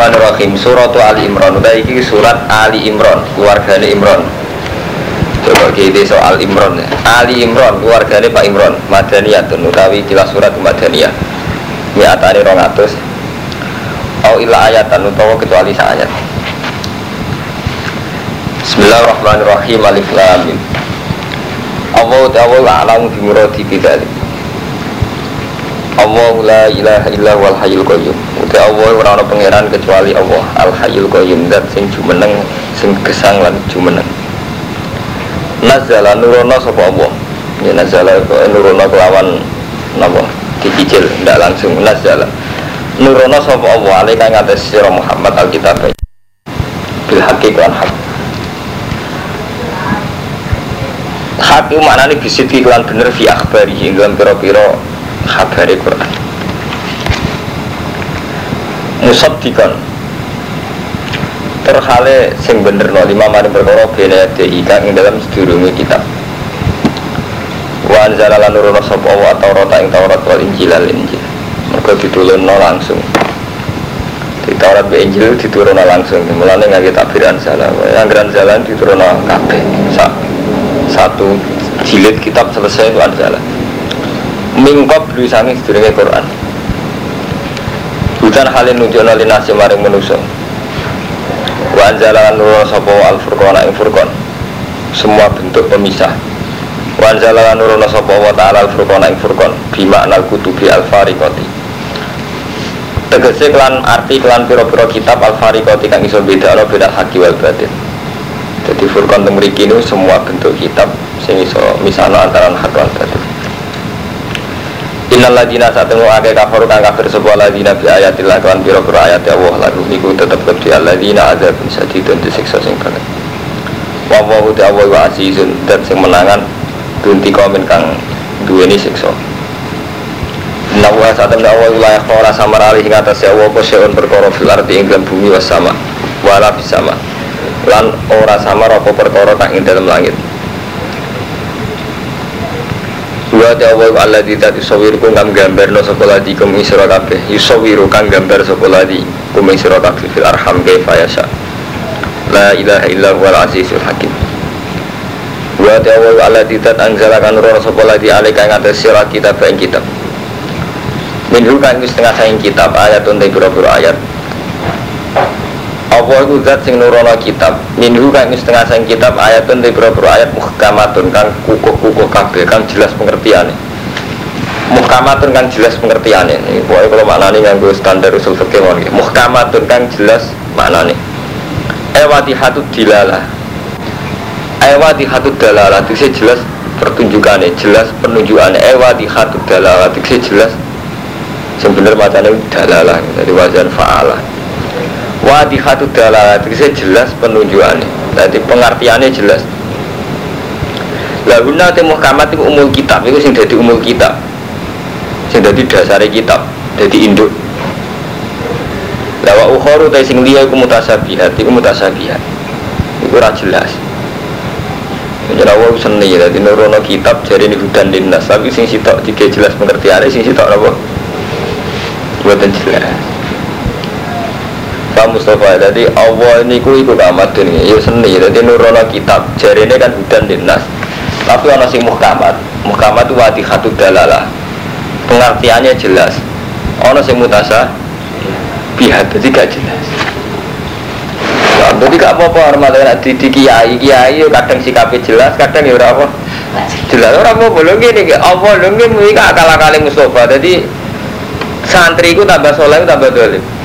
Bismillahirrahmanirrahim. Surat Ali Imran. Udah iki surat Ali Imran Keluarganya Imran. Coba kita soal Imran ya. Ali Imran keluarganya Pak Imran. Madaniyatun utawi kila surat Madaniyah. Mi'atani rongatus Au illa ayatan utawa kecuali ayat. Bismillahirrahmanirrahim. Alif Lam Mim. Allah ta'ala a'lamu bi muradi bidzalik Allah la ilaha illa wal hayyul qayyum. Uti Allah ora ana pangeran kecuali Allah Al hayyul qayyum zat sing jumeneng sing gesang lan jumeneng. Nazala nurono sapa Allah? Ya nazala nurono kelawan napa? Dicicil ndak langsung. Nazala nurono sapa Allah? Alaika ing atas sira Muhammad alkitab. Bil haqqi lan hak hak itu maknanya bisiti kelan bener fi akhbari dalam piro-piro khabari Quran musaddiqan terhale sing bener no lima mari perkara bene DI kang ing dalam sedurunge kitab wa anzala lan nurono sapa wa Taurat ing Taurat wal Injil al Injil mergo ditulunno langsung di Taurat be Injil diturunno langsung mulane ngake takbiran salah anggaran jalan diturunno kabeh satu jilid kitab selesai itu mingkop berusangi sedurunge Quran. Bukan halin nunjukna linasi maring manusia Wa anzalan nurul sopo al furqan ing furqan. Semua bentuk pemisah. Wa anzalan nurul sopo wa ta'ala al furqan ing furqan. Bima anal kutubi al fariqati. Tegese klan arti klan piro-piro kitab al fariqati kang iso beda ana beda haki wal batin. Jadi furqan temriki semua bentuk kitab Sing iso misalnya antara hak batin Innal ladina satemu ake kafir kang kafir sebuah ladina bi ayatillah kan pira pira ayat Allah lalu niku tetep kedhi alladzina adzabun sadidun disiksa sing berat. Wa wa ta wa wa azizun dan sing menangan dunti komen kang duweni siksa. Nawa satem dawa wilayah ora samar ing atas Allah apa seun perkara fil ardi bumi was sama wala bisama lan ora samar apa perkara kang ing dalam langit Wa ta'awwa Allah di tadi sawir ku kang gambar no sekolah di kum isra kabeh. Yusawiru kang gambar sekolah di kum isra kabeh fil arham kaifa yasha. La ilaha illa huwal azizul hakim. Wa ta'awwa Allah di tadi anzala kan roh sekolah di alika yang atas sirah kitab yang kitab. Minhu kan setengah sayang kitab ayat untuk biro-biro ayat apa itu zat sing nurono kitab. Minhu kang setengah sang kitab ayatun di beberapa ayat muhkamatun kang kukuh-kukuh kabeh kang jelas pengertiannya muhkamatun kang jelas pengertiannya ini pokoknya kalau maknanya nganggo standar usul fikih muhkamatun kang jelas maknanya ewati hatut dilala ewati hatut dalala itu jelas pertunjukannya jelas penunjukannya ewati hatut dalala itu jelas sebenarnya macamnya dalalah dari wajan fa'ala wadihatu dalalat itu jelas penunjukannya. Jadi pengertiannya jelas. Lahuna te muhkamat itu umul kitab. Itu sing jadi umul kitab. Sing jadi dasar kitab. Jadi induk. Lawa ukhoru te sing liya iku mutasabihat. Iku mutasabihat. Iku ora jelas. Jadi aku seni, jadi nurono kitab jadi ini hudan dinas Tapi sing sitok tiga jelas pengertiannya, sing sitok apa? Buatan jelas Pak Mustafa. Jadi Allah ini ku ikut amat ini. Ya seni. Jadi nurono kitab. Jari ini kan hudan dinas. Tapi ono sing muhkamat. Muhkamat itu wati khatu dalalah. Pengertiannya jelas. Ono sing mutasa pihak. Jadi gak jelas. Ya, jadi gak apa-apa hormatnya di, di kiai. Kiai kadang sikapnya jelas kadang ya apa. Jelas. Orang mau belum gini Allah belum gini akal akal Mustafa. Jadi santri itu tambah soleh tambah dolim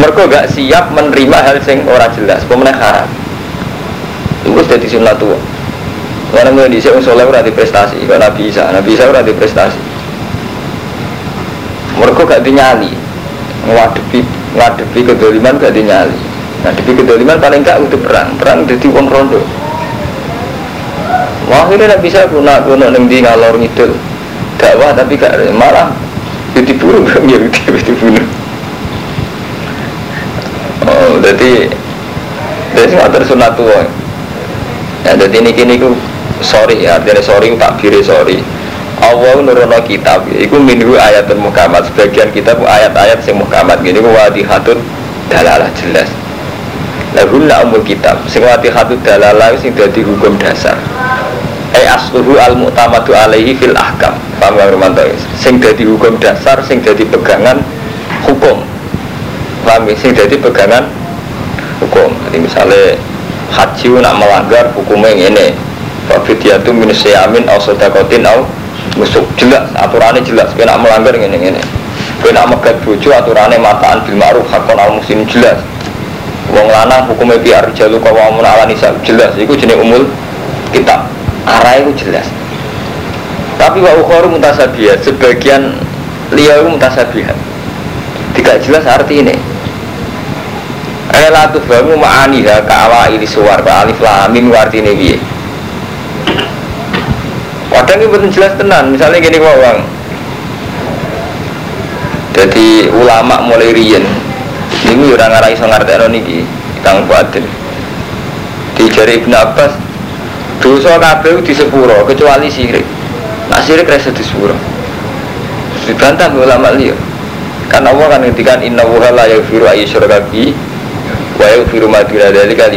mereka gak siap menerima hal yang ora jelas pemenang haram? Itu jadi sunnah tua. Karena gue di sini soleh ora prestasi kalau nabi isa? Nabi isa ora prestasi mereka gak dinyali. Ngadepi ngadepi kedoliman gak dinyali. Ngadepi kedoliman paling gak untuk perang. Perang jadi uang rondo akhirnya nabi isa guna guna neng di ngalor ngidul? Dakwah tapi gak malah jadi burung ya dibunuh Oh, jadi jadi nggak sunat tua. Ya, jadi ini kini ku sorry ya, artinya sorry tak biri sorry. Allah nurono kitab, iku minhu ayatun muhammad. Sebagian kitab ayat-ayat sing muhammad. Gini ku wadihatun dalalah jelas lahunna umul kitab sing hatu dalalah sing dadi hukum dasar eh asluhu al mu'tamadu alaihi fil ahkam paham ya Romanto sing dadi hukum dasar sing dadi pegangan hukum paham sing dadi pegangan hukum. Jadi misalnya haji nak melanggar hukumnya ini Fafidiyatu min syamin au sodakotin au musuk jelas aturannya jelas. Kena melanggar ini ini kena megat bojo aturannya mataan bil ma'ruf hakon al muslim jelas. Wong lanang hukumnya biar jalu mau ala nisa jelas. Itu jenis umul kitab. Arah itu jelas. Tapi wa ukhoru mutasabihat sebagian liya itu mutasabihat. Tidak jelas arti ini Ela tuh bangun ma'aniha ka'awa ini suar alif lamin warti ini Kadang ini betul jelas tenan, misalnya gini kok bang. Jadi ulama mulai rian, ini orang ngarai so ngerti niki, kang. Di jari Ibn Abbas, dosa kabeh di sepuro kecuali sirik. Nah sirik rasa di sepuro. Dibantah ulama liya. Karena Allah kan ngendikan inna wuha la yaghfiru ayyusyraka bi wa yaghfiru ma duna dzalika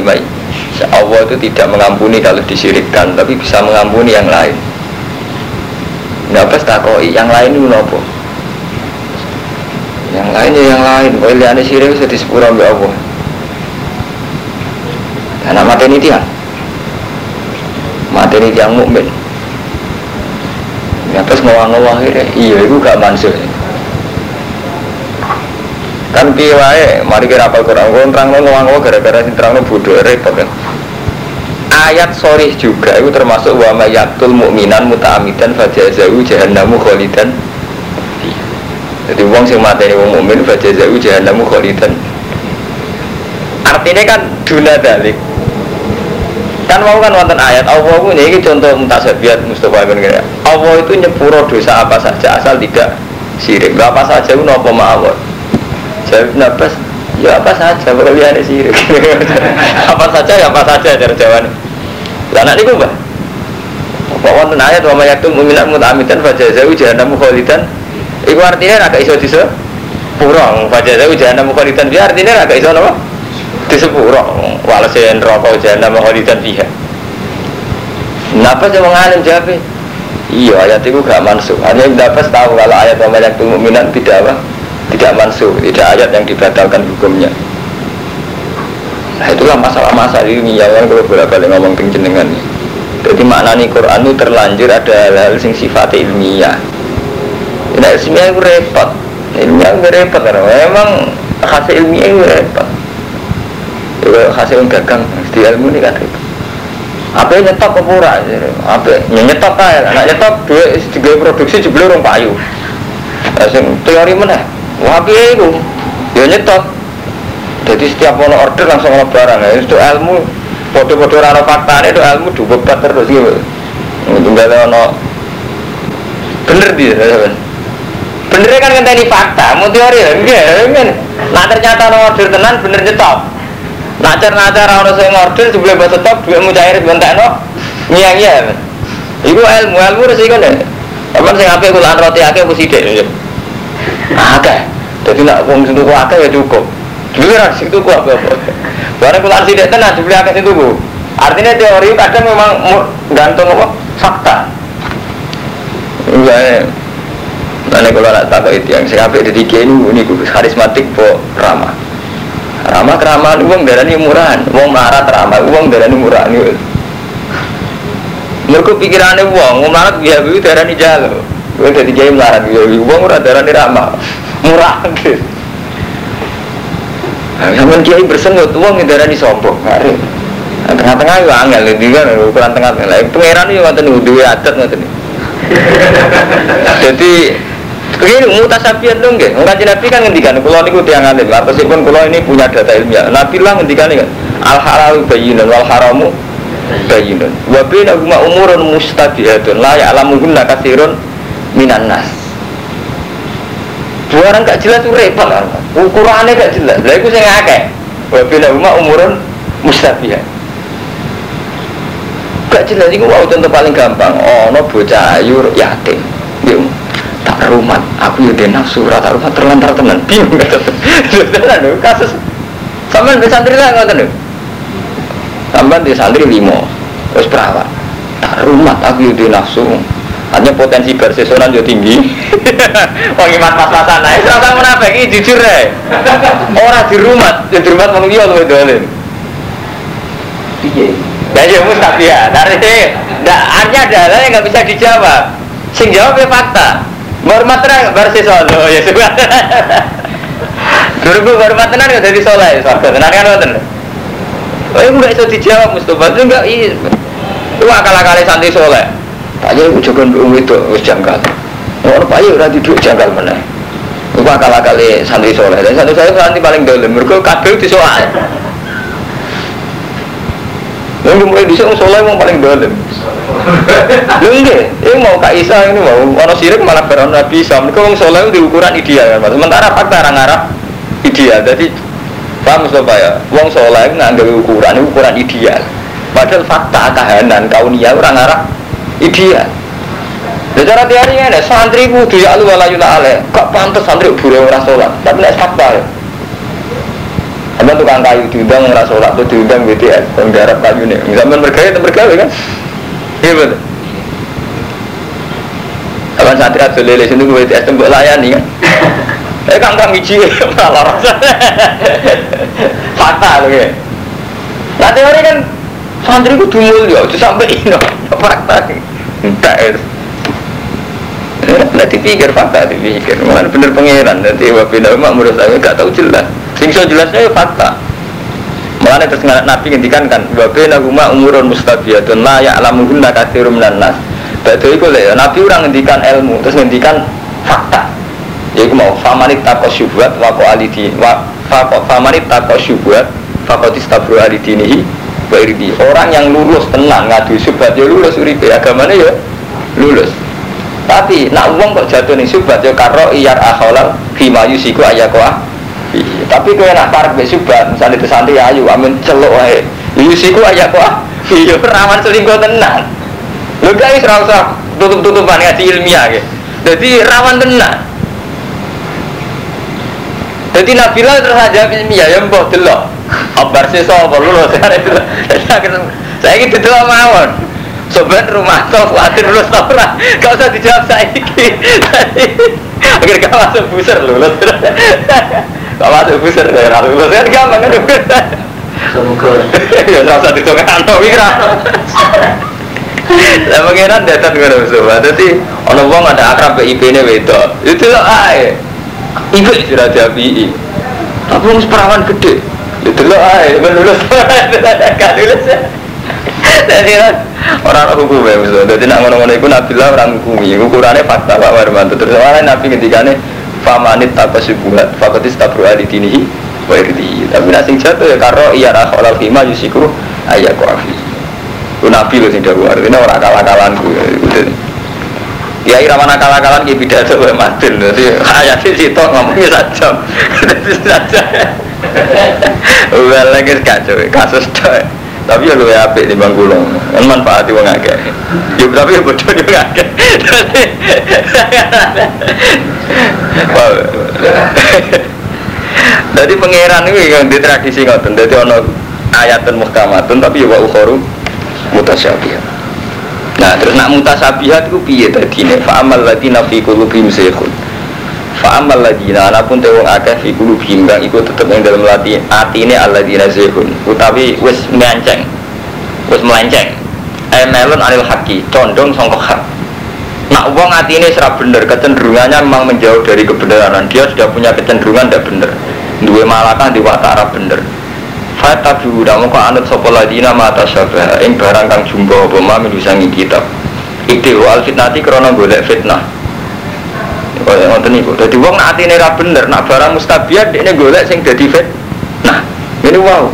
Allah itu tidak mengampuni kalau disirikkan, tapi bisa mengampuni yang lain. Nggak pas takoi, yang lain itu nopo. Yang lainnya yang lain, boleh liane sirik bisa disepura oleh Allah. Karena mati ini tiang, mati ini tiang mukmin. Ya pas akhirnya, iya itu gak mansuh. Kan piye mari kira apa Quran, kau terang ngawang-ngawang gara-gara sing terang bodoh repot kan. Ayat sorry juga itu termasuk wa mayaktul mu'minan muta'amidan fajazahu jahannamu kholidan jadi uang sing mateni wong mukmin fajazahu jahannamu kholidan artinya kan duna dalik. Kan mau kan wonten ayat Allah ini contoh mutasabiat Mustafa bin Kira Allah itu nyepuro dosa apa saja asal tidak sirik apa saja itu nopo ma'awat jawab nabas ya apa saja lihat sirik apa saja ya apa saja cara jawaban lah anak niku mbah. Apa wonten ayat wa mayaktum mu'minat muta'amidan fajazahu jahannamu khalidan. Iku artinya agak iso dise pura fajazahu jahannamu khalidan. Dia artinya agak iso napa? Disepuro. Walase neraka jahannamu khalidan fiha. Kenapa sih mengalim jawab? Iya ayat itu gak mansuh. Hanya dapat tahu kalau ayat wa mayaktum mu'minat tidak apa? Tidak mansuh. Tidak ayat yang dibatalkan hukumnya. Nah itulah masalah-masalah ilmiah kan kalau bolak balik ngomong jenengan Jadi makna nih Quran itu terlanjur ada hal-hal sing sifat ilmiah. Nah ilmiah itu repot. Ilmiah itu repot karena memang hasil ilmiah itu repot. Itu hasil gagang di ilmu ini kan repot. Apa yang nyetok? Apa yang nyetok kaya? Anak nyetok tiga produksi jebel orang payu. Langsung teori mana? Wah itu, ya nyetok jadi setiap mau order langsung mau barang. Ya itu ilmu bodoh-bodoh rano fakta itu ilmu dibebat terus gitu ada no bener dia bener kan ini fakta mau teori ya enggak kan nah ternyata no order tenan bener nyetok nah nacar orang saya order sebelum bahasa top dua mau cair bentak no ngiang ya itu ilmu ilmu resiko nih apa sih ngapain kulaan roti akeh sidik nah akeh jadi nak uang sentuh akeh ya cukup Dulu kan situ gua apa apa. Barang kula tidak tenan dibeli akeh itu bu. Artinya teori kadang memang gantung apa fakta. Enggak Mana kalau nak tak itu yang saya ambil dari ini ini gue karismatik po ramah. Ramah keramahan uang darah ini murahan, uang marah ramah uang darah ini murahan. Mereka pikirannya uang, melarat biaya itu darah ini jalo. Gue jadi kiai melarat biaya uang murah darah ini ramah, murah gitu. Sampai kiai bersenut, uang yang darah sombong, hari. Tengah-tengah itu angel, itu kan ukuran tengah-tengah. Pangeran itu nggak tahu dua adat nggak tahu. Jadi begini mutasabian dong nggih. Ngaji Nabi kan ngendikan kula niku tiyang alim. Meskipun kula ini punya data ilmiah. Nabi lah ngendikan kan al halal bayyinun wal haramu bayyinun. Wa bainahuma umurun mustabihatun la ya'lamuhunna katsirun minan nas. Dua orang gak jelas itu repot kan. Ukurannya gak jelas. Lah itu saya ngake. Wabila umma umurun mustabiyah. Gak jelas itu wow contoh paling gampang. Oh no bocah ayu yatim. Yuk tak rumah. Aku ya dia nafsu rata rumah terlantar tenan. Bingung. Tenan kasus Sampai di santri lah nggak tahu. Sampai di santri limo, terus perawat. Nah, rumah aku itu nafsu. Hanya potensi bersesonan juga tinggi. Wong iman pas-pasan ae, usah munafik iki jujur ae. Ora di rumah, di rumah wong liya luwih dolen. Piye? Lah ya mustabiha. Dari ndak artinya adalah yang nggak bisa dijawab. Sing jawab ya fakta. Hormat terang bersesono ya sudah. Dulu hormat tenan ya dadi saleh, swarga tenan kan ngoten. Oh, enggak bisa dijawab Mustafa, itu enggak iya. Itu akal-akal santri soleh. Pak Yai ujokan belum itu, janggal. Orang Pak Yai udah duduk janggal mana? Itu akal-akal santri soleh. Dan santri soleh santri paling dalam. Mereka kabel di soal. Lalu mulai di sana soleh yang paling dalam. Lalu enggak, ini mau Kak Isa ini mau orang sirik malah beron Nabi Isa. Mereka orang soleh di ukuran ideal kan. Sementara fakta orang Arab ideal. Jadi paham Mustafa ya? Wong soleh nggak ukuran ukuran ideal. Padahal fakta kahanan kaunia orang Arab ideal. Ya cara teori ini, santri kudu ya alu wala yula ale. Kok pantas santri buru ora sholat. Tapi nek fakta ya. Sama tukang kayu diundang ora sholat tuh diundang BTS, yang garap kayu nih. Zaman bergaya itu bergaya kan? Iya betul. Kapan santri ada lele sini BTS tembok layani kan? Eh kang kang iji malah rasa. Fakta loh ya. Nah teori kan santri ku dumul ya, sampai ini fakta. Enggak ya. Nah dipikir fakta, dipikir. Mana bener pangeran, nanti wabina mak menurut saya gak tahu jelas. Sing so jelasnya ya fakta. Mulanya terus Nabi ngendikan kan, wabina huma umurun mustabiyatun la ya'lamuhunna katsirum minan nas. Badhe iku lho Nabi orang ngendikan ilmu, terus ngendikan fakta. Yaiku mau famanit takos syubhat wa ko alidi wa famanit takos syubhat fakotis tabru alidinihi irdi. Orang yang lulus tenang ngadu syubhat ya lulus uripe agamanya ya lulus. Tapi nak uang kok jatuh nih syubhat ya karo iyar akholal fima yusiku ayakoah tapi kau nak parek be subhat misalnya itu santri ayu amin celok wae. Yusiku ayakoah iya rawan selingkuh tenang. Lu guys rasa tutup tutupan ngaji ilmiah gitu jadi rawan tenang jadi Nabila terus aja ilmiah ya mbok delok. Kabar sih soal lu saya gitu delok mawon. Sobat rumah toh khawatir lulus tau ora? Gak usah dijawab saiki. Agar gak masuk buser lulus. Gak masuk buser ya lulus. Kan gampang kan? Semoga. Ya rasa ditongan atau wira lah pengiran datang ke Rasulullah jadi orang wong ada akrab ke IP ini wedok. Itu loh ae ibu sudah jadi tapi wong perawan gede. Itu loh ae lulus. Gak lulus. Jadi orang hukum ya misalnya jadi nak ngono-ngono itu Nabi lah orang hukumi ukurannya fakta Pak Warmanto terus soalnya Nabi ketika ini famanit tak subuhat fakotis di dinihi wa irdi. Tapi nasing jatuh ya karo iya rakh olal fima yusiku ayah kuafi itu Nabi loh sing dahulu ini orang akal-akalanku ya irawan akal-akalan ki pidato wae matin jadi ayat sih tok ngomongnya saja saja Well, lagi kacau, kasus tuh tapi ya lu ya apik di bang gulung kan manfaati wong akeh. Yuk tapi ya bodoh juga akeh. Jadi pangeran ini yang di tradisi ngoten. Jadi ono ayatun muhkamatun tapi ya wa ukhoru mutasyabihah nah terus nak mutasyabihat itu piye tadi? Nih fa'amal ladina fi qulubihim zaykhun fa'amal ladina anapun te wong akeh fi qulubihim kang iku tetep ing dalam lati atine alladina zaykhun utawi wis menceng wis melenceng. Eh melon anil haki condong sangka hak. Nak wong atine serap bener kecenderungannya memang menjauh dari kebenaran. Dia sudah punya kecenderungan tidak bener. Dua malakah di watara bener Fata biuda muka anut sopo ladina mata syabah ing barang kang jumbo apa ma minusangi kitab Ikti wal fitnati krono golek fitnah Kaya ngoten niku. Dadi wong nak atine ra bener, nak barang mustabiat dekne golek sing dadi fitnah. Ini wow.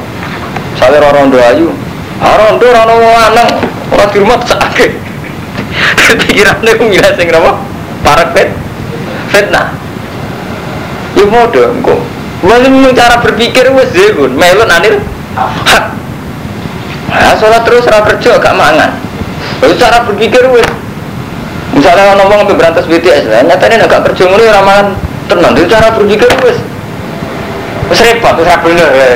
Sale ora rondo ayu. Ah rondo ora ono lanang, ora di rumah sakake. Pikirane ngira sing napa? Parek fit fitnah. Yo modho engko. Wong cara berpikir wis zebun, melon anil. Nah, sholat terus ora kerja gak mangan. Wis cara berpikir wis misalnya orang ngomong berantas BTS lah nyatanya agak kerja ngono ya ramalan tenang itu cara berpikir wis wis repot wis bener ya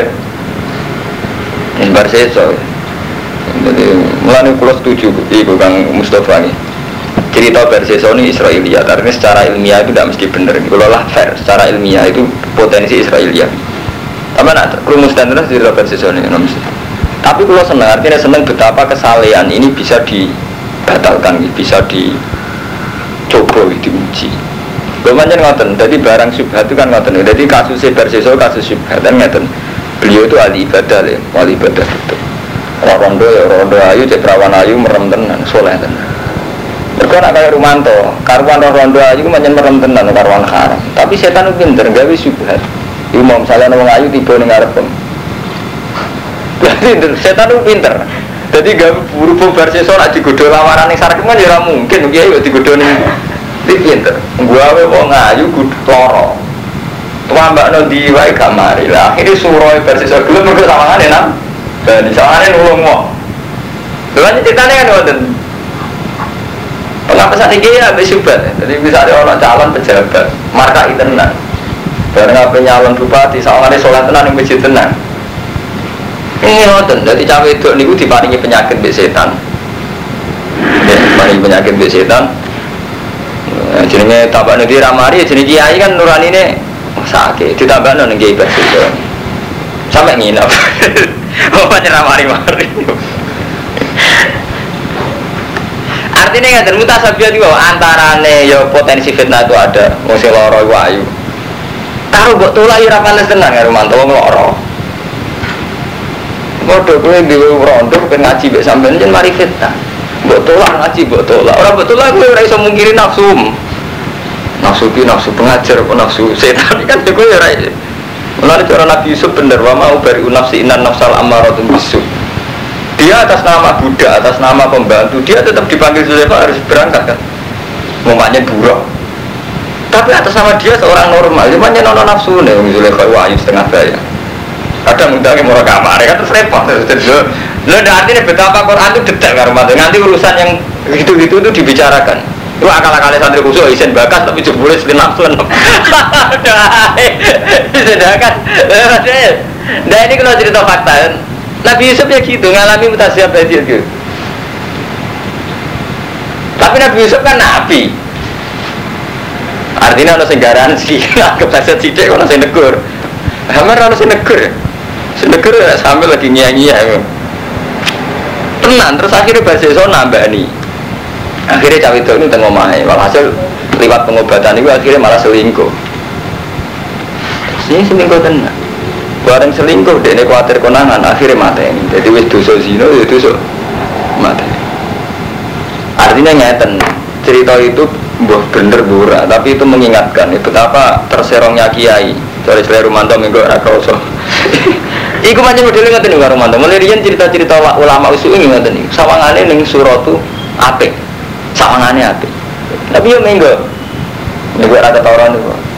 Bar seso. Jadi mulai kulo setuju ibu Kang Mustafa ini. Cerita Berseso ini Israelia, tapi secara ilmiah itu tidak mesti benar. Kalau lah fair, secara ilmiah itu potensi Israelia. Tapi nak rumus dan terus cerita Berseso ini, mesti. Tapi kalau senang, artinya senang betapa kesalehan ini bisa dibatalkan, bisa dicoba, diuji. Kemudian ngoten, jadi barang syubhat itu kan ngoten. Jadi kasus Berseso, kasus syubhat kan ngoten. Beliau itu ahli ibadah, ya, ahli ibadah itu. Rondo ya rondo ayu, cek ayu merem tenan, soleh tenan. Mereka nak kaya Rumanto, karuan rondo ayu manjen merem tenan karuan haram. Tapi setan itu pinter, gawe syubhat. Iku mau misalnya nong ayu tiba ning ngarepem. Jadi setan itu pinter. Jadi gak buru bubar sesor nak digodo lawaran ning sarkem kan ya mungkin kiai kok digodo ning Iki pinter. Wae wong ayu kudu loro. Tua mbak no di wae kamari lah. Akhirnya suroi bersesor dulu mereka sawangane nang. Dan sawangane nulung mo. Lalu ceritanya kan wonten. Pengapa saat ini ya habis subat. Jadi misalnya orang calon pejabat, marka itu tenang. Bareng apa nyalon bupati, sawangane sholat tenang yang masjid tenang. Ini wonten. Jadi cawe itu niku diparingi penyakit be setan. Ya, penyakit be setan. Nah, jenenge tambah nanti ramari, jenenge kiai kan nurani ini sakit. Ditambah nanti kiai bersih sampai nginep. Oh, banyak ramari mari. Artinya nggak ada mutasabiat itu antarane ya potensi fitnah itu ada. Mesti loro iku ayu. Taruh buat tulah ya rapanes tenan karo mantu wong loro. Bodoh kowe dhewe rondo pengen ngaji mek sampean jen mari fitnah. Mbok tolak ngaji, mbok tolak. Ora mbok tolak kowe ora iso mungkiri nafsu. Nafsu ki nafsu pengajar apa nafsu setan kan kowe ora iso. Mulai cara Nabi Yusuf bener wa mau bari nafsi inan nafsal amaratun bisu. Dia atas nama Buddha, atas nama pembantu, dia tetap dipanggil Zulekha harus berangkat kan. Ngomongnya buruk. Tapi atas nama dia seorang normal, cuma nono nafsu nih, Zulekha wahyu setengah saya. Kadang undangnya mau kamar, kan terus repot. Lo artinya betapa Quran itu detail kan Nanti urusan yang gitu-gitu itu dibicarakan. Itu akal-akalnya santri khusus isen bakas tapi jebule selain nafsu. Sedangkan, nah ini kalau cerita fakta, Nabi Yusuf ya gitu ngalami mutasiab hasil gitu. Tapi Nabi Yusuf kan nabi. Artinya ada senggaran sih, anggap saja tidak kalau saya negur. Hamar harus saya negur. Saya negur sambil lagi nyanyi-nyanyi. Tenang, terus akhirnya bahasa so nambah nih. Akhirnya cawe itu ini tengok mahal. Walhasil lewat pengobatan itu akhirnya malah selingkuh. Terus selingkuh tenang. Bareng selingkuh, dia ini khawatir konangan, akhirnya mati ini. Jadi wis dosa zino, ya dosa mati. Artinya ngeten, cerita itu buah bener bura, tapi itu mengingatkan ya, betapa terserongnya kiai. Dari selera Rumanto minggu rakroso. Iku macam modelnya ngerti nih Rumanto. Mulai cerita-cerita ulama usul ini ngerti nih. Sawangannya nih suratu apik, sawangannya apik. Tapi yo minggu, minggu rata tauran itu.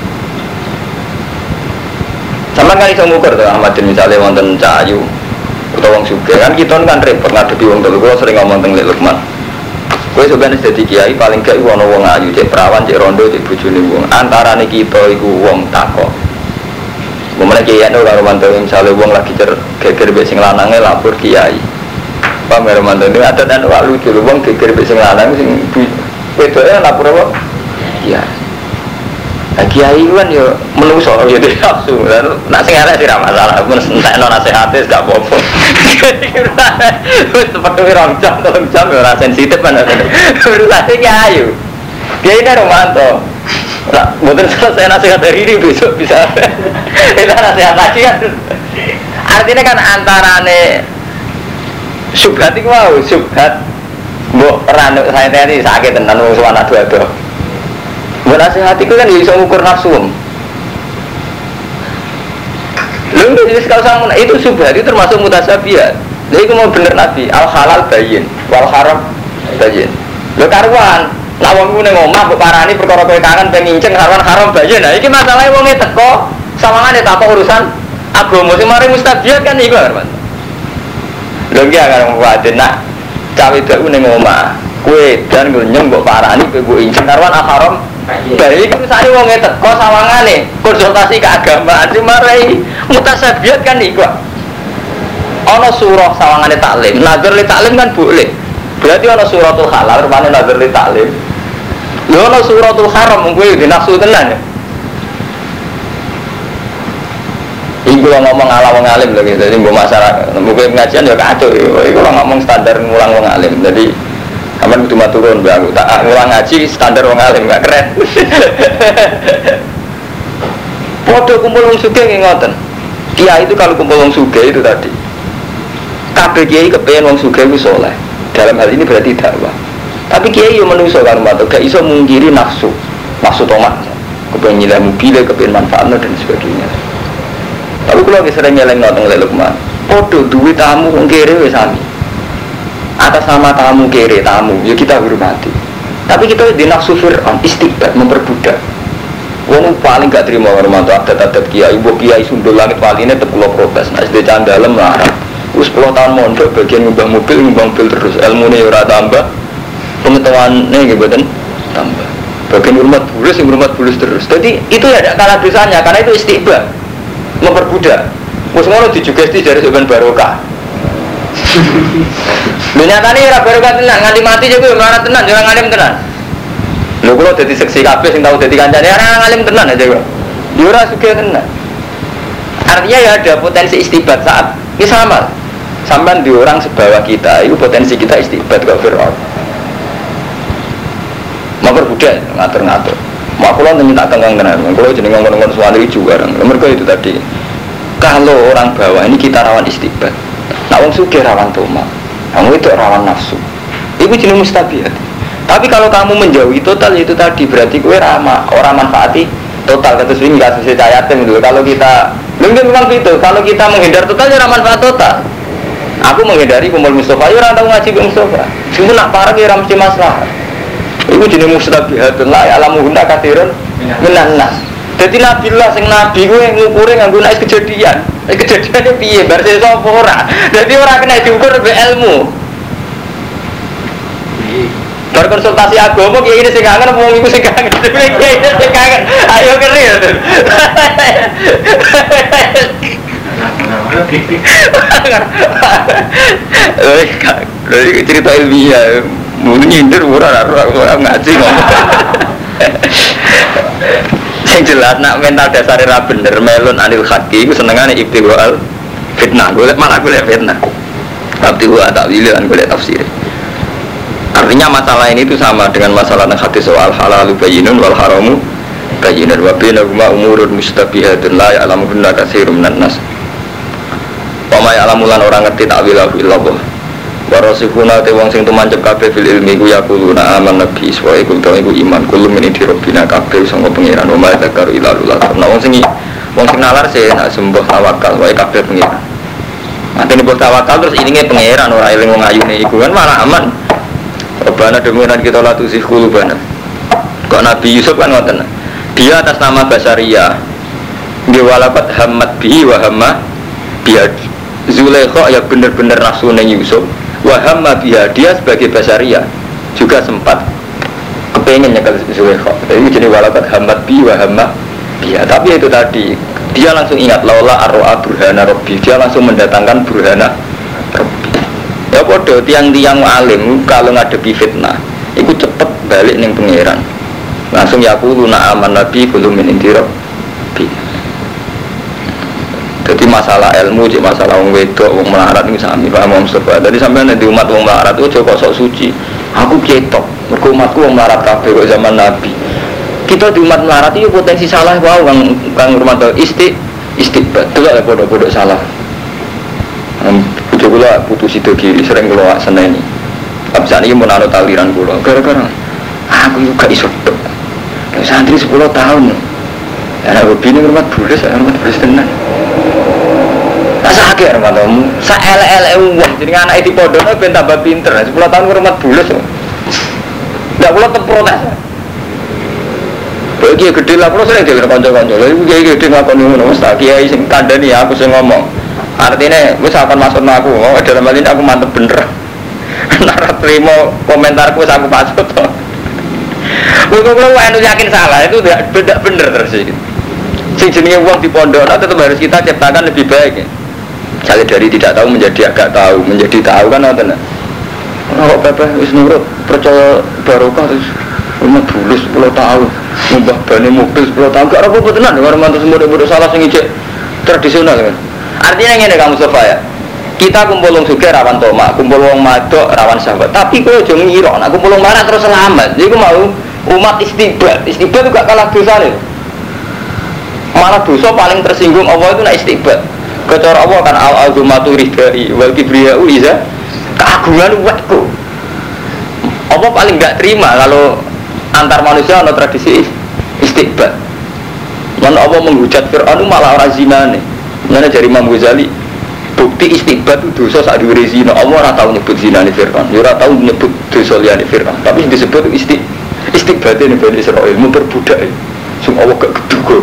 Sama kan iso ngukur tuh Ahmad misalnya wonten cahayu atau wong suge kan kita kan repot ngadepi wong telu kalau sering ngomong tentang Lukman. Kue sebenarnya jadi kiai paling gak iku wong ayu, cek perawan, cek rondo, cek bujuni wong. Antara nih kita iku wong tako. Kemudian kiai itu kalau mantu misalnya wong lagi cer geger besing lanangnya lapor kiai. Pak Mero mantu ini ada dan wak lucu, wong geger besing lanang sing wedoknya lapor apa? Nah, kiai kan yo menungso yo di nafsu. Nak sing arek sih masalah, mun entekno nasihate gak apa-apa. Wis seperti rong jam, tolong jam ora sensitif kan. Urusane kiai. Kiai ini romanto. Nah, mungkin selesai nasihat hari ini besok bisa. Itu nasihat lagi kan. Artinya kan antarane subhat itu mau subhat Mbok ranu saya tadi sakit tenan wong suwana dua-dua. Buat nasihat itu kan bisa mengukur nafsu. Jadi kalau sama itu subhat itu termasuk mutasabiat. Jadi itu mau bener nabi al halal bayin, wal haram bayin. Lo karuan, lawang gue ngomah bu parani perkara kue kangen penginceng haram haram bayin. Nah ini masalahnya wongnya teko sama ada tak urusan agama sih mari mustabiat kan itu kan. Lo gak kan mau nak cawe itu gue ngomah kue dan gue bu parani gue inceng karuan haram Baik, misalnya wong teko sawangane konsultasi keagamaan, si marai mutasabiat kan iku. Ono surah sawangane taklim. Nazar li taklim kan boleh. Berarti ono suratul halal rupane nazar li taklim. Ya ono suratul haram mung kowe nafsu tenan ya. Iku ngomong ala wong alim lho gitu. Jadi mbok masyarakat, mungkin pengajian ya kacau. Iku ngomong standar ngulang wong alim. Jadi Aman kudu maturun mbak aku tak ngulang ngaji standar wong alim gak keren. Podo kumpul wong suge nggih ngoten. Kiai itu kalau kumpul wong suge itu tadi. Kabeh kiai kepengen wong suge itu soleh. Dalam hal ini berarti dakwah. Tapi kiai yang menungso kan matur gak iso mungkiri nafsu. Nafsu tomat. Kepengen nyilah mobil, kepengen manfaatnya dan sebagainya. Tapi kalau sering nyeleng nonton leluk mah. Podo duit tamu wis sami atas nama tamu kere tamu ya kita hormati tapi kita di nafsu fir'aun istiqbat memperbudak Wong paling gak terima hormat adat-adat kiai, ibu kiai sundul langit wali ini tetap protes. Nah, SD candalem larang. Terus 10 tahun mondok bagian ngubah mobil, ngubah mobil terus. Ilmu ini ora tambah, pengetahuan ini gitu tambah. Bagian hormat bulus, yang hormat bulus terus. Jadi itu ya kalah dosanya, karena itu istiqbat memperbudak. Mus ngono dijugesti dari sebenarnya barokah. Dunia tani ora baru tenan nganti mati juga melarat tenan, jangan ngalim tenan. Lho kula dadi seksi kabeh sing tau dadi kancane ora ngalim tenan aja kok. Yo ora sugih tenan. Artinya ya ada potensi istibat saat ini sama. Sampai di orang sebawah kita, itu potensi kita istibat ke Fir'aun. Mau berbudak, ngatur-ngatur. Mau aku lo minta tenggang tenan, kalau jadi ngomong-ngomong suami juga, mereka itu tadi. Kalau orang bawah ini kita rawan istibat, Nak wong suge rawan toma, kamu itu rawan nafsu. Itu jenis mustabiat. Tapi kalau kamu menjauhi total itu tadi berarti kue ramah orang manfaati total kata swing nggak sesuai cayatin dulu. Kalau kita mungkin memang itu. Kalau kita menghindar total ya manfaat total. Aku menghindari kumpul Mustafa, ya orang tahu ngaji ke Mustafa. Cuma nak parah ya mesti masalah. Itu jenis mustabihat lah ya alamu guna kathirun menanas. Jadi Nabi lah sing Nabi gue ngukurin nganggo nek kejadian. Eh, kejadiannya piye bar sapa ora. Jadi ora kena diukur be ilmu. Bar konsultasi agama kiai ini sing kangen wong iku sing kangen. Kiai ini sing kangen. Ayo keri. Cerita ilmiah, mungkin nyindir ora ora ngaji ngomong. Yang jelas nak mental dasar ra bener melon anil haki iku senengane ibtiwal fitnah. Golek malah golek fitnah. Tapi gua tak pilihan golek tafsir. Artinya masalah ini itu sama dengan masalah yang hati soal halal bayinun wal haramu bayinun wa bainahuma umurun mustabihatun la ya'lamuhunna katsirun minan nas. Wa ma ya'lamulan orang ngerti takwilahu illallah. Warasifuna te wong sing tumancep kabeh fil ilmi ku yaquluna aman nabi wa iku ta iku iman kullu min di rabbina kabeh sanga pangeran wa ma zakaru ila lullah. Nah wong sing wong sing nalar sih nak sembah tawakal wae kabeh pangeran. Nanti nih tawakal terus ini pangeran ora eling wong ayune iku kan malah aman. Rabbana demikian kita la tusih qulubana. Kok Nabi Yusuf kan ngoten. Dia atas nama Basaria. Dia walakat hamad bihi wa hamma biad Zulaikha ya bener-bener nafsu Yusuf Wahamma biha dia sebagai basaria juga sempat kepengen nyekel Zulaikha. Jadi jadi walakat hamad bi wahamma biha. Tapi itu tadi dia langsung ingat laula arroa burhana robbi dia langsung mendatangkan burhana robbi. Ya bodoh tiang-tiang alim kalau ngadepi fitnah itu cepet balik nih pangeran langsung ya aku luna aman nabi belum min jadi masalah ilmu, jadi masalah wong wedok, wong melarat ini sami Pak Imam Mustafa. Jadi sampai di umat wong melarat itu coba sok suci. Aku ketok, mergo umatku wong melarat kabeh kok zaman Nabi. Kita di umat melarat itu potensi salah wow kang rumah tau isti istiqbat. Itu ada bodoh-bodoh salah. Bujuk kula putus itu kiri sering kula seneni. Abis ini mau naruh taliran kula. Gara-gara aku juga iso. Santri 10 tahun. Ya, aku bini rumah bulis, rumah bulis tenang Ramadan sa ele ele uang jadi anak itu podo ben tambah pinter. Sepuluh tahun rumah bulus nggak boleh terprotes Bagi gede lah, kalau sering dengan konco-konco. Lalu kiai gede ngakon ngono, mas. Tak kiai sing kandani aku sing ngomong. Artinya, gue akan masuk aku, oh dalam hal ini aku mantep bener. Nara terima komentarku, aku pasut Gue kalau enu yakin salah, itu tidak bener terus Sing jenenge uang di pondok, tetap harus kita ciptakan lebih baik ya Misalnya dari tidak tahu menjadi agak tahu, menjadi tahu kan apa nah? Kalau Pepe wis nurut percaya barokah terus rumah dulu 10 tahun, mbah bani mobil 10 tahun, gak apa-apa tenan, orang mantu semua udah salah sing ijek tradisional kan. Artinya ini kamu Mustafa ya, kita kumpul wong sugih rawan toma, kumpul wong madok rawan sahabat. Tapi kowe aja ngira nek kumpul wong marah terus selamat. Jadi mau umat istighfar. Istighfar itu gak kalah dosa nih. Malah dosa paling tersinggung Allah itu nak istighfar. Kecara Allah kan al azumatu ridai wal kibriyau iza keagungan wetku. Allah paling gak terima kalau antar manusia ada tradisi istighfar. Mana Allah menghujat Fir'aun malah orang zina nih. Mana dari Imam Ghazali bukti istighfar itu dosa saat diwiri zina. Allah ora tahu nyebut zina nih Fir'aun. Ya ora tahu nyebut dosa liane Fir'aun. Tapi disebut isti istighfar ini Bani Israel memperbudak. Semua Allah gak keduga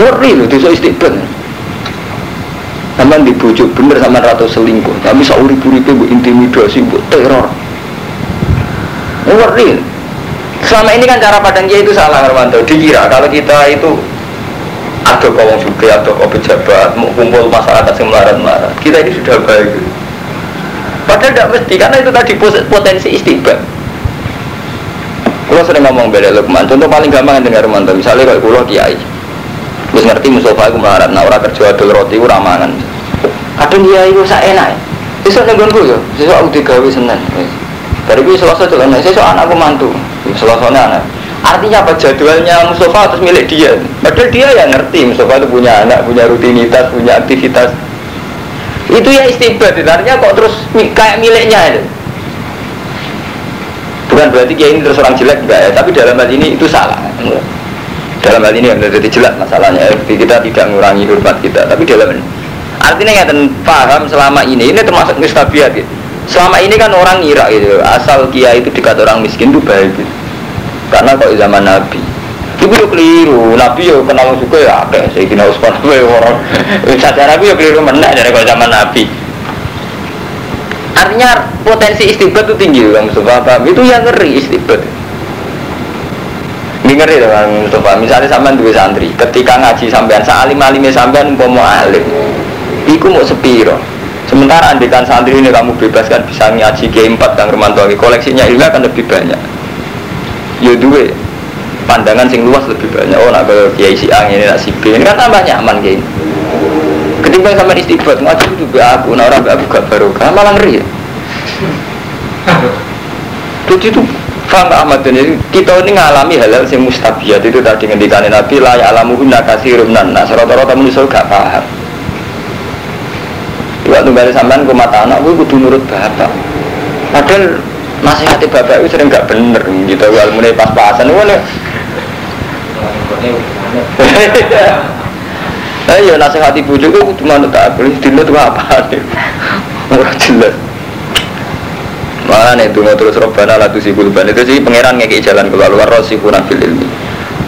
ngeri loh dosa istighfar sama dibujuk bener sama ratu selingkuh. Tapi seurip-uripnya bu intimidasi bu teror. Ngeri selama ini kan cara padang dia itu salah Armando dikira kalau kita itu ada kawan juga atau kau pejabat mau kumpul masyarakat yang melarat-melarat. Kita ini sudah baik. Padahal tidak mesti karena itu tadi potensi istiqbal kalau sering ngomong beda Lukman. Contoh paling gampang dengar mantu misalnya kalau kiai terus ngerti musofa aku melarat. Nah orang kerja adol roti itu ramangan kadang kiai itu saya enak. Besok nenggon gue ya besok aku digawe senen dari gue selasa kan besok anakku mantu. Selasa anak. Artinya apa? Jadwalnya Mustafa atas milik dia. Padahal dia yang ngerti Mustafa itu punya anak, punya rutinitas, punya aktivitas. Itu ya istibat, artinya kok terus kayak miliknya itu. Bukan berarti dia ini terus orang jelek enggak ya, tapi dalam hal ini itu salah. Dalam hal ini jadi jelas masalahnya. Kita tidak mengurangi hormat kita, tapi dalam ini. Artinya nggak paham selama ini, ini termasuk mistabiat gitu. Selama ini kan orang ngira gitu, asal kia itu dekat orang miskin itu baik gitu. Karena kok zaman Nabi itu yo keliru. Nabi yo kenal suka ya akeh. Saya kira Usman ya orang. Saja Nabi yo keliru mana dari kok zaman Nabi. Artinya potensi istibat itu tinggi kan Mustafa. Itu yang ngeri istibat ngeri kan Mustafa. Misalnya sampean dua santri ketika ngaji sampean salim alimnya sampean mau alim iku mau sepiro? Sementara andikan santri ini kamu bebaskan bisa ngaji G4 Kang Romanto koleksinya ilmu akan lebih banyak. Ya duwe pandangan sing luas lebih banyak. Oh nak ke kiai si A ini nak si B ini kan tambah nyaman kayak ketimbang sama istighfar ngaji juga aku nah orang aku gak baru kan malah ngeri. Ya jadi itu Faham Ahmad ini kita ini ngalami hal-hal yang mustabiat. Itu tadi ngendikan Nabi lah ya alamuhunna kasirun nah rata-rata manusia gak paham. Waktu balik sampean ke mata anak gue kudu nurut bapak padahal nasihati bapak itu sering gak bener gitu. Kalau mulai pas-pasan mana Ayo nasihati bujuk itu cuma tak boleh dino tuh apa Murah jelas Mana nih terus robana lah tuh si kulban itu sih pangeran ngeki jalan keluar luar rosi kurang fil ilmi.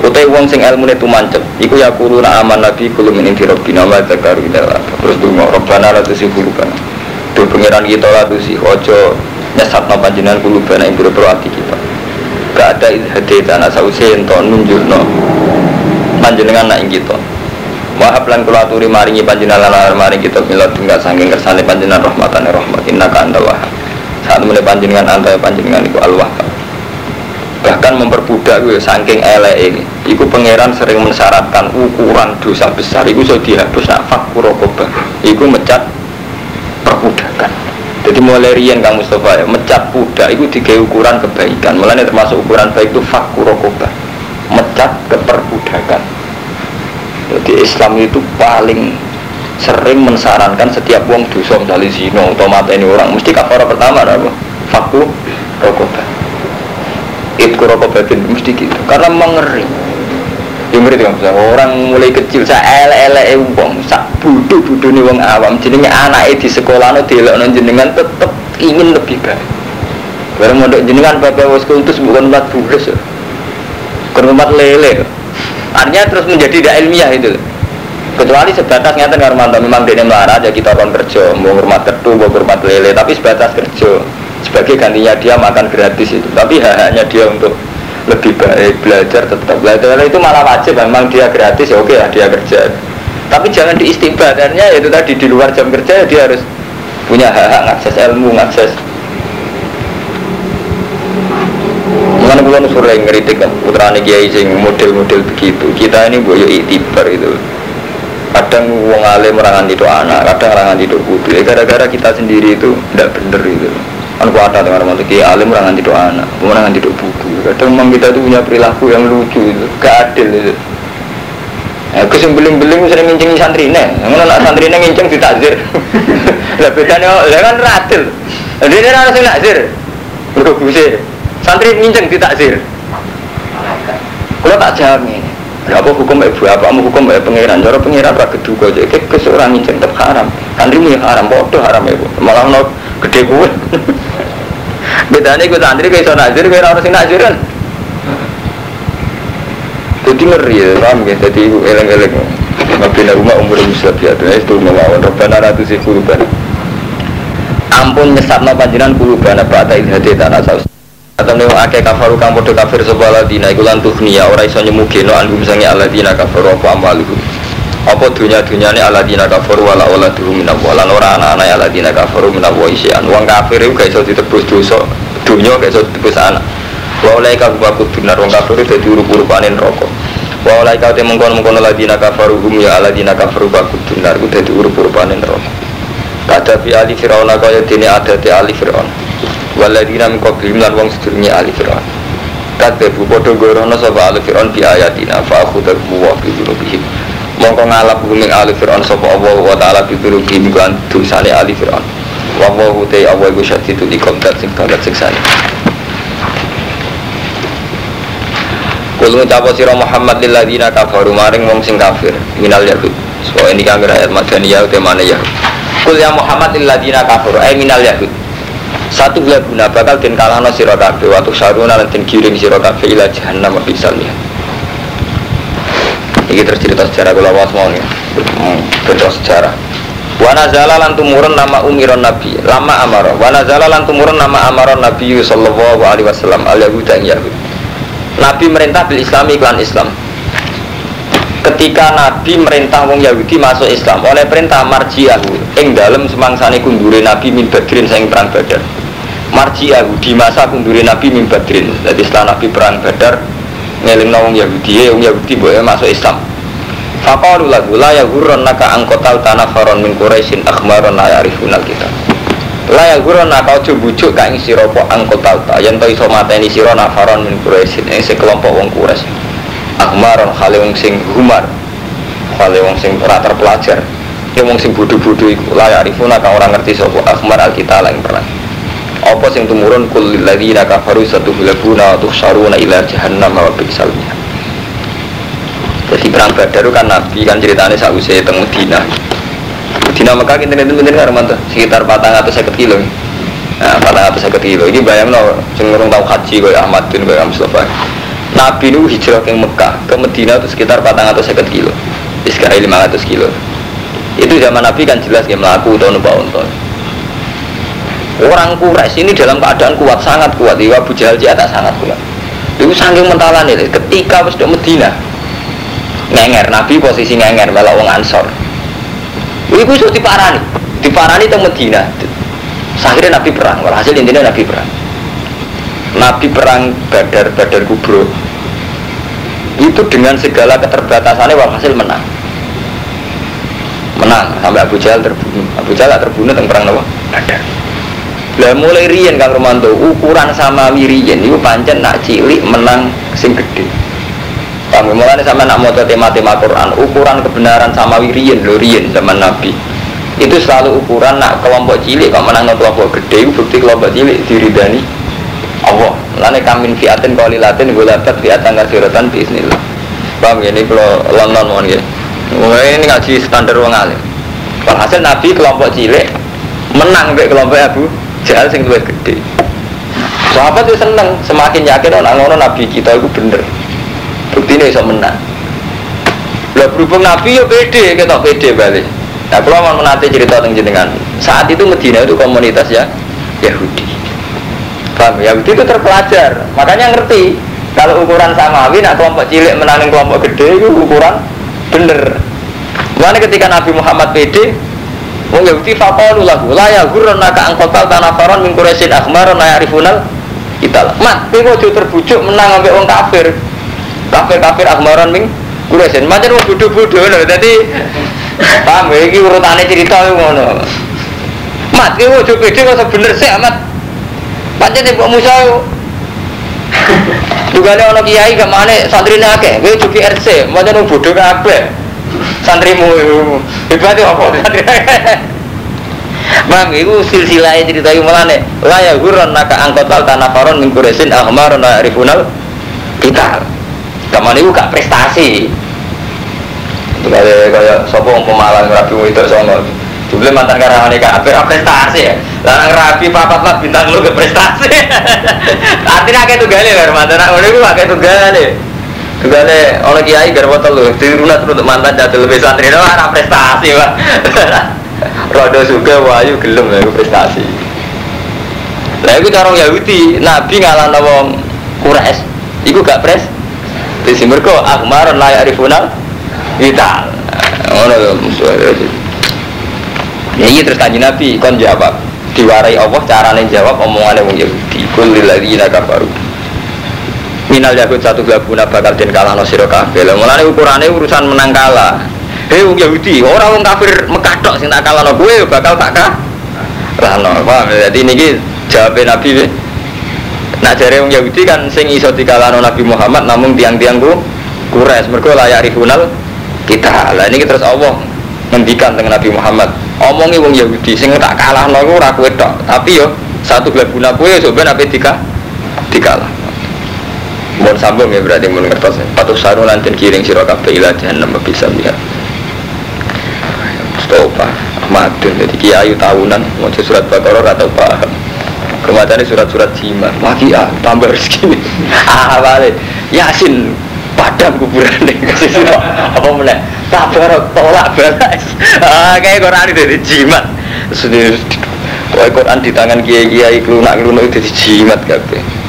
Utai wong sing ilmu itu mancep Iku ya kuruna aman nabi kulum ini di robbina wa zakaru Terus tuh robana lah tuh si kulban Tuh pangeran kita lah tuh si ojo nyesat no panjenengan kulubana buru hati kita. Gak ada hati tanah sausi ento nunjuk no panjenengan nak kita. Wahab lan kula aturi maringi panjenengan lan maring kita mila tinggal saking kersane panjenengan rahmatane rahmat. Innaka antal wahab saat mulai panjenengan anta panjenengan iku al bahkan memperbudak gue saking ele ini. Iku pangeran sering mensyaratkan ukuran dosa besar iku so dihapus nak fakurokobah iku mecat perbudakan. Jadi mulai rian Kang Mustafa ya, mecat kuda itu tiga ukuran kebaikan. Mulanya termasuk ukuran baik itu fakurokoba, mecat keperbudakan. Jadi Islam itu paling sering mensarankan setiap wong dosa misalnya zino atau ini orang mesti kafara pertama apa? Faku rokoba. Itku rokoba mesti gitu karena mengeri. Yang itu kan orang mulai kecil saya ele ele wong sak budu budu nih wong awam jenenge anak di sekolah delok no jenengan tetep ingin lebih baik. Barang mau jenengan bapak was kultus bukan empat bulan ya. Lele. Artinya terus menjadi tidak ilmiah itu. Kecuali sebatas nyata ngarmanto memang dia melarat ya kita akan kerja mau hormat ketu mau hormat lele tapi sebatas kerja sebagai gantinya dia makan gratis itu tapi hanya dia untuk lebih baik belajar tetap belajar itu malah wajib memang dia gratis ya oke lah dia kerja Tapi jangan diistibadarnya itu tadi di luar jam kerja dia harus punya hak-hak ngakses ilmu, ngakses Mana bulan sering ngeritik kan putra kiai sing model-model begitu. Kita ini boyo itibar itu. Kadang wong alim merangan itu anak, kadang merangan itu putri. Gara-gara kita sendiri itu tidak bener itu. Kan kuat dengan orang kiai alim merangan itu anak, merangan itu buku. Kadang memang kita itu punya perilaku yang lucu itu, gak adil itu. Ya, aku sing beling-beling sering ngincing santri nih, ngono nak santri nih ngincing ditakzir. Lah bedanya, lah kan radil. Dia ini harus nakzir. Mergo guse. Santri nginceng ditakzir. Kalau tak jamin. Ya apa hukum ibu apa kamu hukum ibu pengiran cara pengiran rakyat juga aja kayak keseorang nginceng tetap haram. Santri ini haram bodoh haram ibu. Malah no gede gue bedanya gue santri kayak so nazir kayak orang sing nazir kan jadi ngeri ya paham ya jadi eleng-eleng. Mabina rumah umur musab ya itu melawan Rabbana ratu si kuluban ampun nyesatno panjinan kuluban apa ada ilhadi tanah saus atau nih akeh kafaru kang podo kafir sebuah ladina iku lan tuhniya ora iso nyemugeno anggum sange aladina kafaru apa amaluhum apa dunya dunyane aladina kafaru wala wala duhum min lan ora ana-ana aladina kafaru min isian. Wong kafir iku gak iso ditebus dosa dunya gak iso ditebus anak. Wa ulai ka baku dunar wong kafir dadi urup-urupane neraka. Wa ulai ka te mengkon-mengkon aladina kafaru hum ya aladina kafaru baku dunar ku dadi urup-urupane neraka. Kata bi ali fir'auna kaya dene adate ali fir'auna waladina min qablihim lan wong sedurunge ali fir'aun. Kadhebu padha gorono sapa ali fir'aun bi ayatina fa akhudhum wa bi dzunubihim. Mongko ngalap bumi ali fir'aun sapa Allah wa taala bi dzunubihim kan dosane ali fir'aun. Wa wa te Allah iku syadidul iqab dat sing banget siksane Kul ngucapa sira Muhammad lilladina kafaru maring wong sing kafir minal yahud. So ini kang ayat madaniyah utemane yahud. Kul ya Muhammad lilladina kafaru ay minal yahud satu bulan guna bakal den kalahno sira kabeh waktu saruna lan den kirim sira kabeh ila jahannam misalnya ini tercerita sejarah kula was mau nih. Cerita sejarah. Wana zala lan tumurun nama umiron nabi lama amaro. Wana zala lan tumurun nama amaron nabi sallallahu alaihi wasallam al yahuda yahud Nabi merintah bil islami iklan Islam. Ketika Nabi merintah wong Yahudi masuk Islam oleh perintah marjiahu ing dalam semangsane kundure Nabi min badrin saing perang badar marjiahu di masa kundure Nabi min badrin jadi setelah Nabi perang badar ngeling wong Yahudi wong Yahudi boleh masuk Islam. Faqalu lagu la yaghurran naka angkotal tanafaron min Quraisyin akhmaron la kita La yaghurran naka ojo bujuk ka ing sira po angkotal ta. Yen iso mateni nafaron min Quraisyin ing sekelompok wong Quraisy. Ahmaron khale wong sing humar khale wong sing ora terpelajar ya wong sing bodoh-bodoh iku la yarifuna kang ora ngerti sapa ahmar alkitab lan perang apa sing tumurun? Kul ladzina kafaru satubulabuna wa tuhsyaruna ila jahannam wa bi'sal jadi perang badar kan nabi kan ceritanya sausai teng Medina Medina Mekah kita itu bener kan sekitar patang atau seket kilo. Nah patang atau seket kilo. Ini bayang no sing tahu haji kayak Ahmad bin kayak Mustafa. Nabi nu hijrah ke Mekah ke Medina itu sekitar 450 kilo. Iskari 500 kilo. Itu zaman Nabi kan jelas kayak melaku atau numpak unta orang Quraisy ini dalam keadaan kuat sangat kuat. Iwa Abu Jahal tak sangat kuat. Itu saking mentalan ini ketika di Medina ngenger Nabi posisi ngenger malah wong Ansor. Itu sudah diparani. Diparani ke Medina. Akhirnya Nabi perang. Hasil intinya Nabi perang. Nabi perang Badar Badar Kubro. Itu dengan segala keterbatasannya walhasil menang. Menang. Sampai Abu Jahal terbunuh. Abu Jahal terbunuh tentang perang Nawa Badar lah mulai rian Kang Romanto ukuran sama wirian itu pancen nak cilik menang sing gede Kami mulai sama nak mau tema-tema Quran ukuran kebenaran sama wirian lo rian zaman Nabi. Itu selalu ukuran nak kelompok cilik kok menang kelompok gede itu bukti kelompok cilik diridani Allah. Lane kamin fiatin latin gulabat fiatan kasiratan bismillah paham ya? Ini kalau London mohon ya. Ini ngaji standar wong alim. Hasil Nabi kelompok cilik menang be kelompok Abu Jahal sing luwih gede sahabat itu seneng semakin yakin orang ngono Nabi kita itu bener bukti ini bisa menang lah berhubung Nabi ya pede kita pede balik nah kalau mau menanti cerita tentang jenengan saat itu Medina itu komunitas ya Yahudi Paham ya? Itu terpelajar. Makanya ngerti kalau ukuran samawi nak kelompok cilik menangin kelompok gede itu ukuran bener. Mana ketika Nabi Muhammad pede, Wong Yahudi faqalu lahu la ya ghurrannaka an qatal tanafaron min quraisyin akhmaron la ya'rifunal kita. Mat, kowe ojo terbujuk menang ambek wong kafir. Kafir-kafir akhmaron min quraisyin. Macam wong bodoh-bodoh lho. Dadi paham ya iki urutane cerita ngono. Mat, kowe ojo pede kok bener sih amat. Pancen Mbok Musa juga ada orang kiai gak mana santri nake, gue cuci RC, macam orang bodoh kabeh. Santrimu hebat ya apa Mam, itu silsilah cerita yang malah nih. Lah ya guron naka angkotal tanah faron min kuresin ahmar na rifunal kita. Kamu itu gak prestasi. Kayak kayak sopo pemalang rapi itu sono. Jumlah mantan karawani kabeh prestasi ya. Lah rapi papat lah bintang lu ke prestasi. Artinya kayak gale lho mantan aku niku kayak tunggale. Tunggale oleh kiai garwa telu, dirunat untuk mantan jatuh lebih santri itu ada prestasi, Pak. Rodo juga wayu gelem lha prestasi. Lah iku cara Yahudi, Nabi ngalahno wong Quraisy, iku gak pres. Di mergo akmaron la ya'rifuna kita. Ngono lho musuh. Ya iya terus kanji Nabi kon jawab diwarai Allah carane jawab omongannya wong Yahudi kul lilladzina kafaru minal yahud satu gelabuna bakal den kalah no kabeh lha mulane ukurane urusan menang kalah. Hei wong Yahudi ora wong kafir Mekah tok sing tak kalah no kowe bakal tak kah lah paham jadi niki jawab Nabi Nah jare wong Yahudi kan sing iso dikalahno Nabi Muhammad namun tiang-tiang ku Quraisy mergo layak rifunal kita. Lah ini terus Allah ngendikan dengan Nabi Muhammad omongi wong Yahudi sing tak kalah no ora kowe tapi yo satu guna kowe coba nabi dika dikalah Mohon sambung ya berarti mun ngertos patuh saru lantin kiring sira kabeh ila jahannam bisa lihat Stopa Ahmadun jadi kiai tahunan mau surat Baqarah atau paham. Kematiannya surat-surat jimat. Lagi ah tambah rezeki Ah balik Yasin padam kuburan nih kasih apa mana tabarok tolak balas. Ah kayak Quran itu jadi jimat. Sudah Wah Quran di tangan kiai kiai kelunak kelunak itu jadi jimat kabeh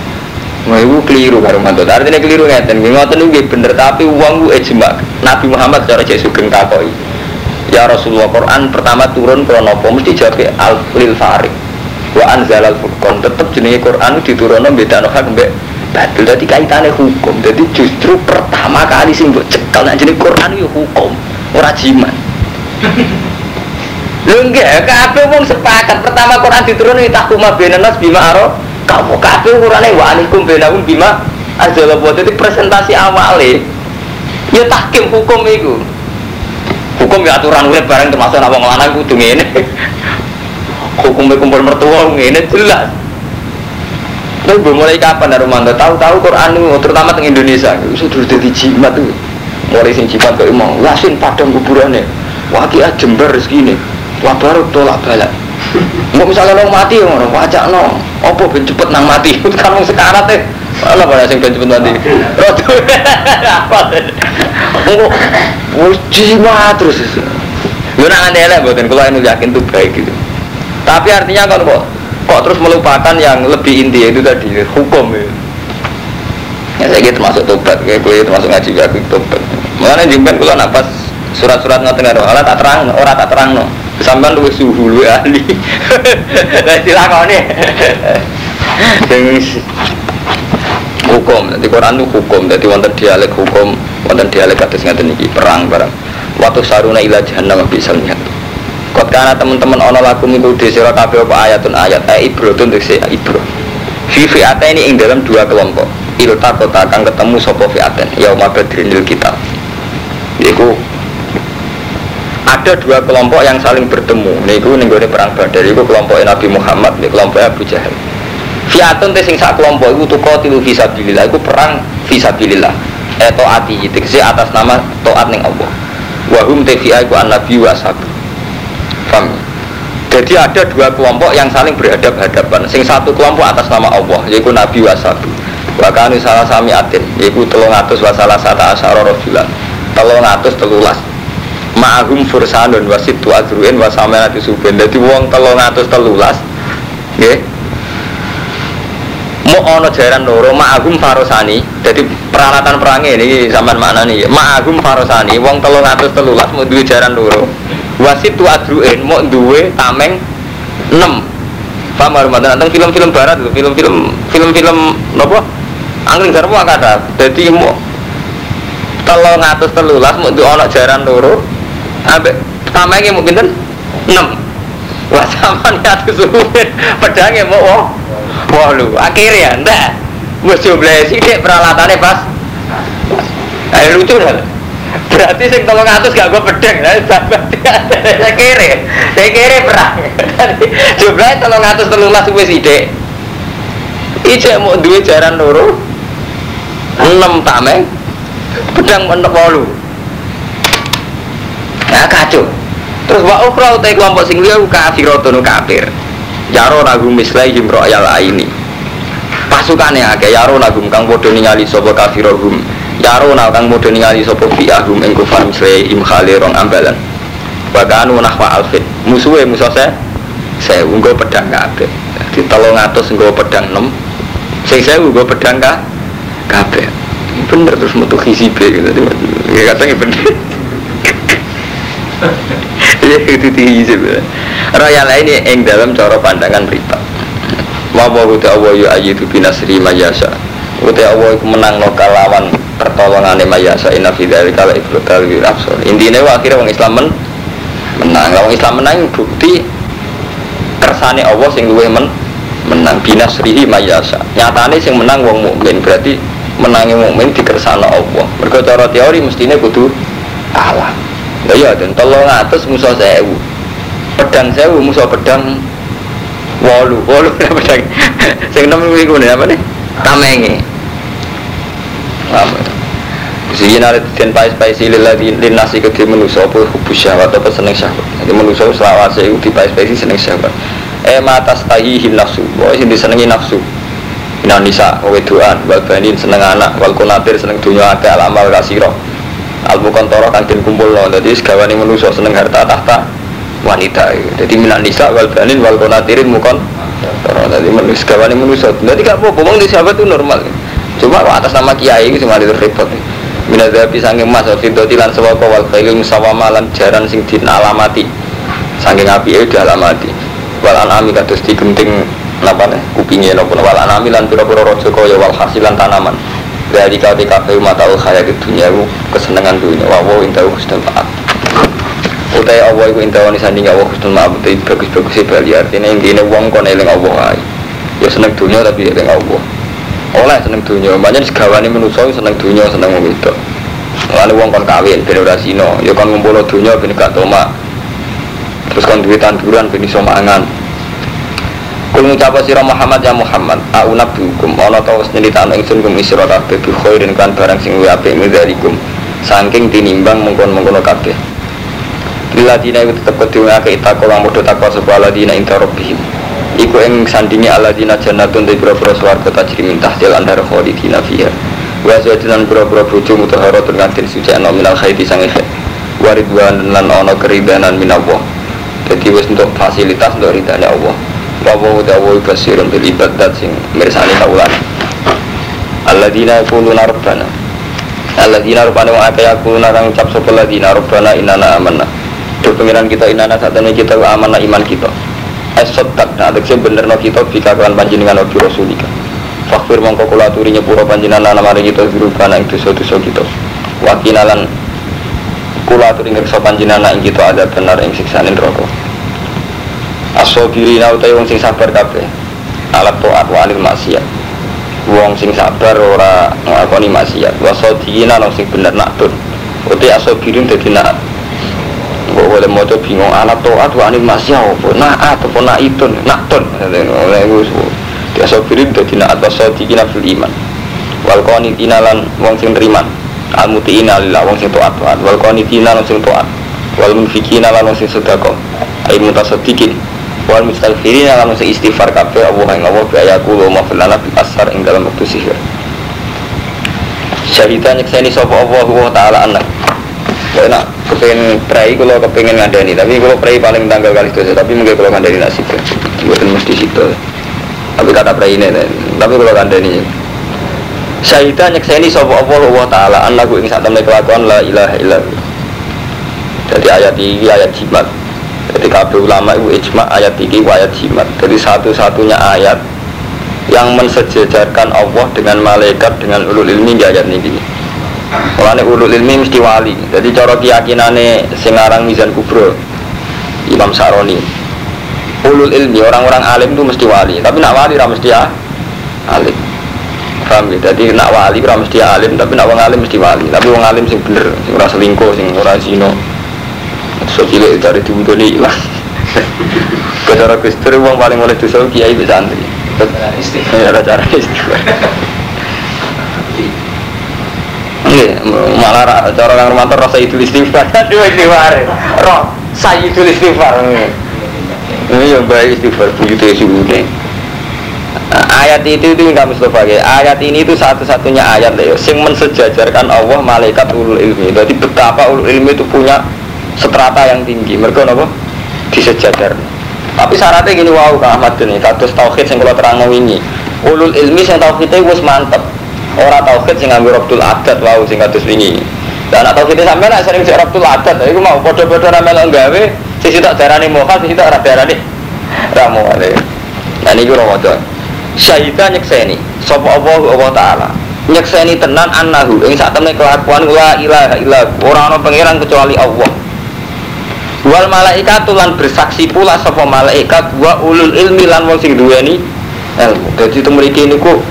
Wah itu keliru karo mantot artinya keliru ngeten. Ngoten itu bener tapi uang gue ejma Nabi Muhammad cara cek sugeng takoi Ya Rasulullah Quran pertama turun kronopo mesti jawab al lil farik wa anzal al furqan tetep jenenge Quran diturunno bedano hak mbek batil jadi kaitannya hukum. Jadi justru pertama kali sih buat cekal nah jadi Quran itu hukum. Ora jimat. Lu enggak kabeh wong sepakat. Pertama Quran diturunkan tahkuma benanas bima aro kamu kabeh urane wa anikum benahum bima azala buat itu presentasi awalnya ya tahkim hukum itu hukum ya aturan urip bareng termasuk apa ngelanang kudu ngene hukumnya kumpul mertua ngene jelas Lalu belum mulai kapan Romanto? Tahu-tahu Quran itu, terutama di Indonesia, itu sudah jadi jimat tuh. Mulai sing jimat kok emang, lasin padang kuburannya. Wah kia jember segini, wah baru tolak balak. Mau misalnya lo mati ya ngono, wajak no, opo ben cepet nang mati, kan mau sekarat ya. Mana pada sing ben cepet mati? Rodo, apa? Enggak, wah jimat terus. Lu nak lah, buatin kalau ini yakin tuh baik gitu. Tapi artinya kalau kok kok terus melupakan yang lebih inti itu tadi hukum ya. Ya saya gitu termasuk tobat, kayak gue termasuk ngaji ya tobat. Mengenai jimpen kalau napas surat-surat nggak tengah Allah tak terang, orang tak terang no. Sampai lu suhu lu ahli. Istilah kau nih. hukum, jadi Quran itu hukum, jadi wonten dialek hukum, wonten dialek atas ngaten iki perang barang. Waktu saruna ila jahannam bisa lihat. Kot karena teman-teman ono lagu minggu di sira kabeh apa ayatun ayat eh ibro tuh si ibro. Fi fi'ata ini ing dalam dua kelompok. Ilta kota akan ketemu sopo fi'aten yauma badrin lil kita. Yaiku ada dua kelompok yang saling bertemu. Niku ning perang Badar iku kelompok Nabi Muhammad, nih kelompok Abu Jahal. Fi'atun teh sing sak kelompok iku tuqatilu fi sabilillah iku perang fi sabilillah. Eh taati tegese atas nama taat ning Allah. Wa hum tafi'a iku an-nabi wa. Paham? Jadi ada dua kelompok yang saling berhadap-hadapan. Sing satu kelompok atas nama Allah, yaitu Nabi Wasabi. Bahkan salah sami atin, yaitu telung atus wasalah sata asyara rojulan. Telung atus telulas. Ma'ahum fursanun wasit tu azruin wasamenati suben. Jadi wong telung atus telulas, ya. mau ono jaran loro ma'agum farosani jadi peralatan perangnya ini zaman mana nih ma'agum farosani wong telung atus telulas mau duwe jaran loro. Wasit tu adruin mau duwe tameng 6 paham Ramadan tentang film-film barat itu film-film film-film nopo angling jarwo ada jadi mau telung atus telulas mau duwe ono jaran loro ambek tamengnya mungkin 6 wah sama nih atus pedangnya mau oh Wah lu, akhirnya ndak. Wes jumlah sih dek peralatannya pas. Ayo lucu lah. Berarti sing tolong atus gak gue pedang, lah berarti saya kere, saya kere perang. Jumlahnya tolong atus telulas wes ide. Ije mau dua jaran loro, enam tameng, pedang mentok walu. Nah kacau. Terus wa ukra utai kelompok sing liya kafirotun kafir. Yaro nagum mislaihim royal ini. Pasukannya agak yaro nagum kang podo ningali sopo kafirohum Yaro na kang podo ningali sopo fi'ahum ing kufar mislaihim khalirong ambalan. Bahkan nahwa alfit Musuhnya musuh saya Saya unggo pedang kabeh. Di tolong atas unggo pedang nem Saya saya unggo pedang ka? Kabeh. Bener terus metu hizib gitu. Ya katanya bener Ya itu hizib Royal ini yang dalam cara pandangan berita. Wawa uti Allah yu ayidu binasri mayasa Uti Allah itu menang no kalawan pertolongan mayasa Inna fidari kala ibrotal wirabsor Intinya akhirnya orang Islam men menang. Orang Islam menang bukti kersane Allah sing luwe men menang. Binasrihi mayasa Nyatane sing menang wong mukmin berarti menangi mukmin di kersana Allah. Mereka cara teori mestinya kudu Allah Ya ya dan tolong atas musuh sewu. Pedang sewu musuh pedang walu. Walu pedang sing? Enam nih apa nih? Tamenge. Sini nari dan pais pais lila di nasi ke di manusia apa hubus syahwat apa seneng syahwat? Jadi manusia selawase di pais pais seneng syahwat. Eh mata him nafsu. Boleh sih disenengi nafsu. Ina nisa, weduan, wal banin seneng anak, wal kunatir seneng dunia akeh alamal kasiro Al mukontoro kan kumpul lo, jadi segawani manusia seneng harta tahta wanita jadi minat nisa wal banin wal konatirin mukon jadi manusia kawan manusia jadi gak apa ngomong di sahabat itu normal. Cuma atas nama kiai itu cuma itu repot. Minat dari sangking mas fidoti lan sewako wal khailil musawama lan jaran sing din alamati sangking api itu alamati. Wal anami kados digenting nih? Kupingnya nopo wal anami lan pura-pura rojo kaya wal hasilan tanaman dari kau di kafe mata ul khayat dunia kesenangan dunia. Wawo intahu husnul utai Allah iku intawani sanding Allah husnul ma'bud itu bagus-bagus bali. Artinya intinya wong kon eling Allah ae ya seneng dunia tapi eling Allah. Oleh seneng dunia. Banyak segawani manusia seneng dunia seneng wong itu. Lalu wong kon kawin ben ora sino. Ya ngumpul dunia ben gak toma terus kon duwe tanduran ben iso mangan Kul ngucapa sira Muhammad ya Muhammad Aku nabi hukum Ono tau senilitan ingsun kum isra kabeh Bi khairin kan barang sing luwe apik midharikum Saking tinimbang mengkon-mengkono kabeh. Liladina itu tetap kedua ke itako lang mudah takwa sebuah ladina inta robbihim Iku ing sandingi aladina jannatun di bura-bura suarga tajri mintah jalan dari khalidina fiha. Wa suwajinan bura-bura buju mutaharatun kantin suci ano minal khaiti sangi khaid Waridwan lan ono keridanan minallah. Jadi wis untuk fasilitas untuk ridhanya Allah Wawa udah wawi basirun bil ibadat sing mirsani kaulan Alladina yakuluna rabbana. Alladina rabbana wa akaya yakuluna kang ucap sopa ladina rabbana inana amanah do pengiran kita inana saat ini kita amanah iman kita. Esot tak nah adekse bener no kita bika kawan panjenengan obi rasulika fakfir mongko kula aturi nyepuro panjenengan nama kita dirubah ing dosa-dosa kita. Wakinalan kula aturi ngersa panjenengan kita ada benar ing siksane neraka asobirina utai wong sing sabar kabeh. Alat to'at wa anil maksiat. Wong sing sabar ora nglakoni maksiat. Wasodina wong sing bener nak tun utai asobirin dadi nak. Kok boleh mau bingung anak toat wa anil masya apa? Naat apa naitun naktun oleh gue dia sobirin jadi naat sodikin fil iman. Wal qanitina lan wong sing teriman al mutiina lillah wong sing toat wal qanitina lan sing toat wal munfikina lan wong sing sedekah. Ay mutasaddiqin wal mustaghfirin lan sing istighfar kabeh Allah ing Allah bi ayaku wa mafilana bil asar ing dalam waktu sihir. Syahidan nyekseni sapa Allah wa taala anak Saya nak kepengen prai kalau kepengen ngandani tapi kalau prai paling tanggal kali itu tapi mungkin kalau ngandani nasib buatan mesti situ Tapi kata ini, tapi kalau kandani Syahidah nyekseni sapa Allah wa taala annahu ing sak temne kelakuan la ilaha illallah. Jadi ayat ini ayat jimat. Jadi kabeh ulama itu ijma ayat ini ayat jimat. Jadi satu-satunya ayat yang mensejajarkan Allah dengan malaikat dengan ulul ilmi di ayat ini. Mulane ulul ilmi mesti wali. Jadi cara keyakinane sing aran Mizan Kubro Imam Saroni. Ulul ilmi orang-orang alim itu mesti wali, tapi nak wali ra mesti ya alim. Paham ya? Jadi nak wali ora mesti alim, tapi nak wong alim mesti wali. Tapi wong alim sing bener, sing ora selingkuh, sing ora zina. So cilik dari diwudoni ilang. Cara Gusti wong paling oleh dosa kiai bisa santri. Ya ada cara istighfar. Iya, malah ra- cara kang Romanto rasa itu istighfar. Aduh istighfar. Roh, saya itu istighfar. Ini yang baik istighfar buyute suune. Nah, ayat itu itu yang kami Mustafa ya. Ayat ini itu satu-satunya ayat ya, sing mensejajarkan Allah malaikat ulul ilmi. Jadi betapa ulul ilmi itu punya strata yang tinggi. Mereka apa? Disejajar. Tapi syaratnya gini wow Kak Ahmad ini kados tauhid sing kula terangno wingi. Ulul ilmi sing tauhidnya wis mantep. Ora tauhid sing nganggo Rabtul Adat wow sing kados wingi. Dan atau kita sampai nak sering cek Rabtul Adat, iku mau ra melok gawe, sisi tak darani mokal, sisi tak darani ramu ale. Dan iku Ramadan. Syahidah nyekseni sapa Allah Allah taala. Nyekseni tenan annahu ing sak temne kelakuan la ilaha illa ora ana pangeran kecuali Allah. Wal malaikat lan bersaksi pula sapa malaikat wa ulul ilmi lan wong sing duweni ilmu. Dadi itu mriki niku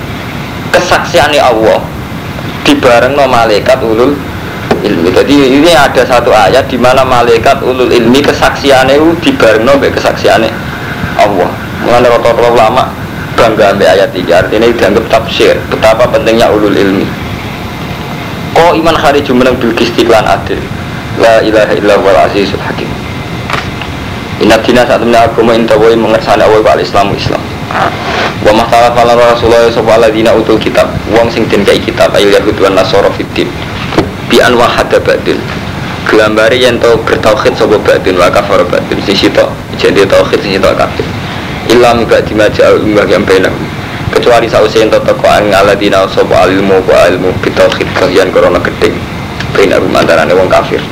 kesaksiane Allah dibarengno malaikat ulul ilmi. Jadi ini ada satu ayat di mana malaikat ulul ilmi kesaksiane dibarengno mbek kesaksiane Allah. Mulane rata-rata ulama bangga ambek ayat ini artinya dianggap tafsir betapa pentingnya ulul ilmi. Kok iman hari jumeneng bil istiqlan adil. La ilaha illa wal azizul hakim. Inna dina saat temen agama inta woi mengersani awal al islamu islam Wa mahtala fala rasulullah sopa ala dina utul kitab. Wong sing den kai kitab Ayo yahud wa nasoro fitin Bi an wahada ba'din Gelambari yang tau bertauhid sopa ba'din Wa kafar ba'din Sisi to Jadi tauhid sisi to kafir Illa muka dimaja umbah yang benam Kecuali sausi yang tau tekoan Ala dina sopa ilmu wa ilmu Bitauhid kalian korona gedeng Benam antarane wong kafir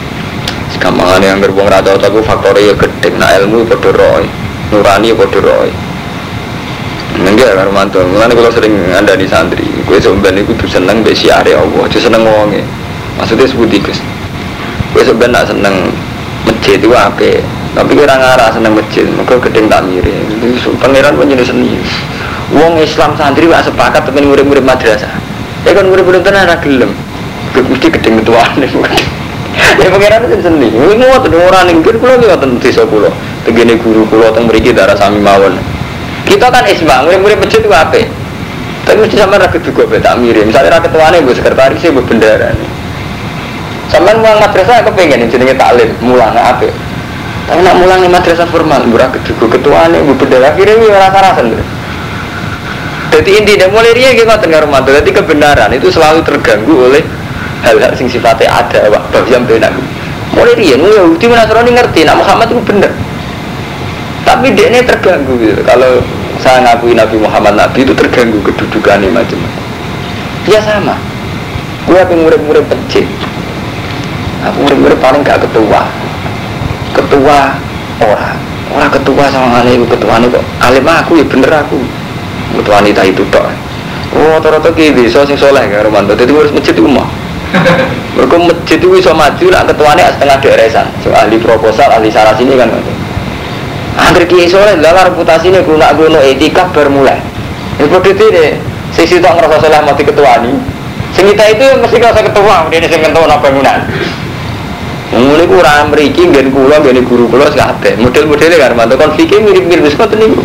Gampangane yang berbong rata tapi faktornya ya gede. Nah ilmu podo roy, nurani podo roy. Enggak karo mantul. Mulane kalau sering anda di santri, gue sebenarnya gue tuh seneng besi area Allah, tuh seneng ngomongnya. Maksudnya sebuti gus. Gue sebenarnya seneng masjid itu apa? Tapi kira ngarah seneng masjid, maka gedeng tak mirip. Itu pangeran pun jadi seni. Wong Islam santri gak sepakat temen murid-murid madrasah. Ya kan murid-murid tenan ora gelem. Mesti gedeng ketuaan ya pengiran itu seni. Ini mau tuh orang yang mungkin kulo juga tentu desa kulo tegene guru kulo teng mriki darah sami mawon. Kita kan isma murid-murid masjid itu apa tapi mesti sama rakyat juga beda mirip. Misalnya rakyat tuane bu sekretaris bu bendara nih sampean mulang madrasah aku pengen jenenge taklim mulang apa tapi nak mulang madrasah formal bu rakyat juga ketuane bu bendara akhirnya gue rasa-rasa jadi intinya mulai dia gitu tengah rumah jadi kebenaran itu selalu terganggu oleh hal-hal sing sifatnya ada wak yang benar. Mulai dia nu Yahudi Nasrani ngerti nak Muhammad itu bener tapi dia ini terganggu gitu. Kalau saya ngakui Nabi Muhammad Nabi itu terganggu kedudukannya macam-macam. Ya sama. Gue apa murid-murid pencet aku murid-murid paling gak ketua. Ketua orang orang ketua sama alim ketua ini kok alim aku ya bener aku. Ketua wanita itu tok. Oh, rata-rata ki desa sing soleh kan Romanto. Dadi ngurus masjid itu mah. Mereka masjid itu bisa maju nak ketuanya setengah daerah so, ahli proposal, ahli salah sini kan Angger kiai soleh lah reputasi ini guna guna etika bermulai. Ini seperti ini, sisi tak ngerasa soleh mati ketua ini. Sing kita itu mesti ngerasa ketua, dia sing ketua apa bangunan. Mulai kurang meriki, gen kula, gen guru kula sekate. Model-modelnya kan, mantu konfliknya mirip-mirip seperti ini.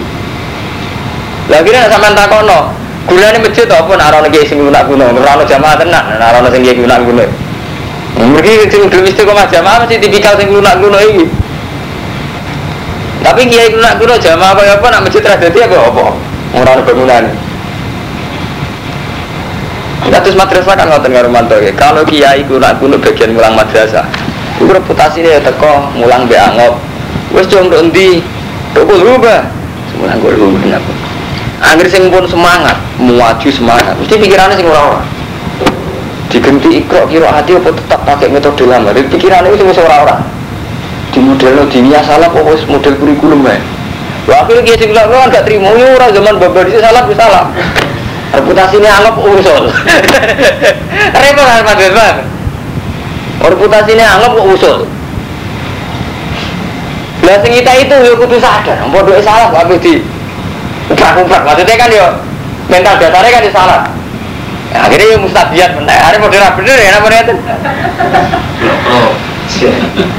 Lagi nih sampai takono, gunanya masjid apa nak orang lagi sing guna guna, orang jamaah tenan, nak orang sing guna guna. Mungkin sing belum istiqomah jamaah masih tipikal sing guna guna ini. Tapi kiai guna guna jamaah apa apa nak masjid tradisi apa apa, orang bangunan. Nah, terus madrasah kan ngoten karo mantu ya. Kalau kiai guna guna bagian mulang madrasah, itu reputasi dia teko mulang be angop. Wes cung ndok ndi? Tok rubah. Mulang gue rubah kenapa? Angger sing pun semangat, muaju semangat, mesti pikirannya sing ora-ora. Digenti ikro kira hati apa tetap pakai metode lama. Jadi pikirannya itu wis ora-ora. Di model dunia salah kok model kurikulum ya. Wah, akhirnya dia sing bilang, kan gak terima, ya orang zaman babar itu salah, bisa salah. Reputasinya anggap usul. Repot Pak Bang. Reputasinya anggap kok usul. Lah sing kita itu ya kudu sadar, bodoh salah kok di ubrak-ubrak. Maksudnya kan yo mental dasarnya kan ya salah. Ya, akhirnya ya mustabiat benar. Hari model bener ya namanya itu. Oh.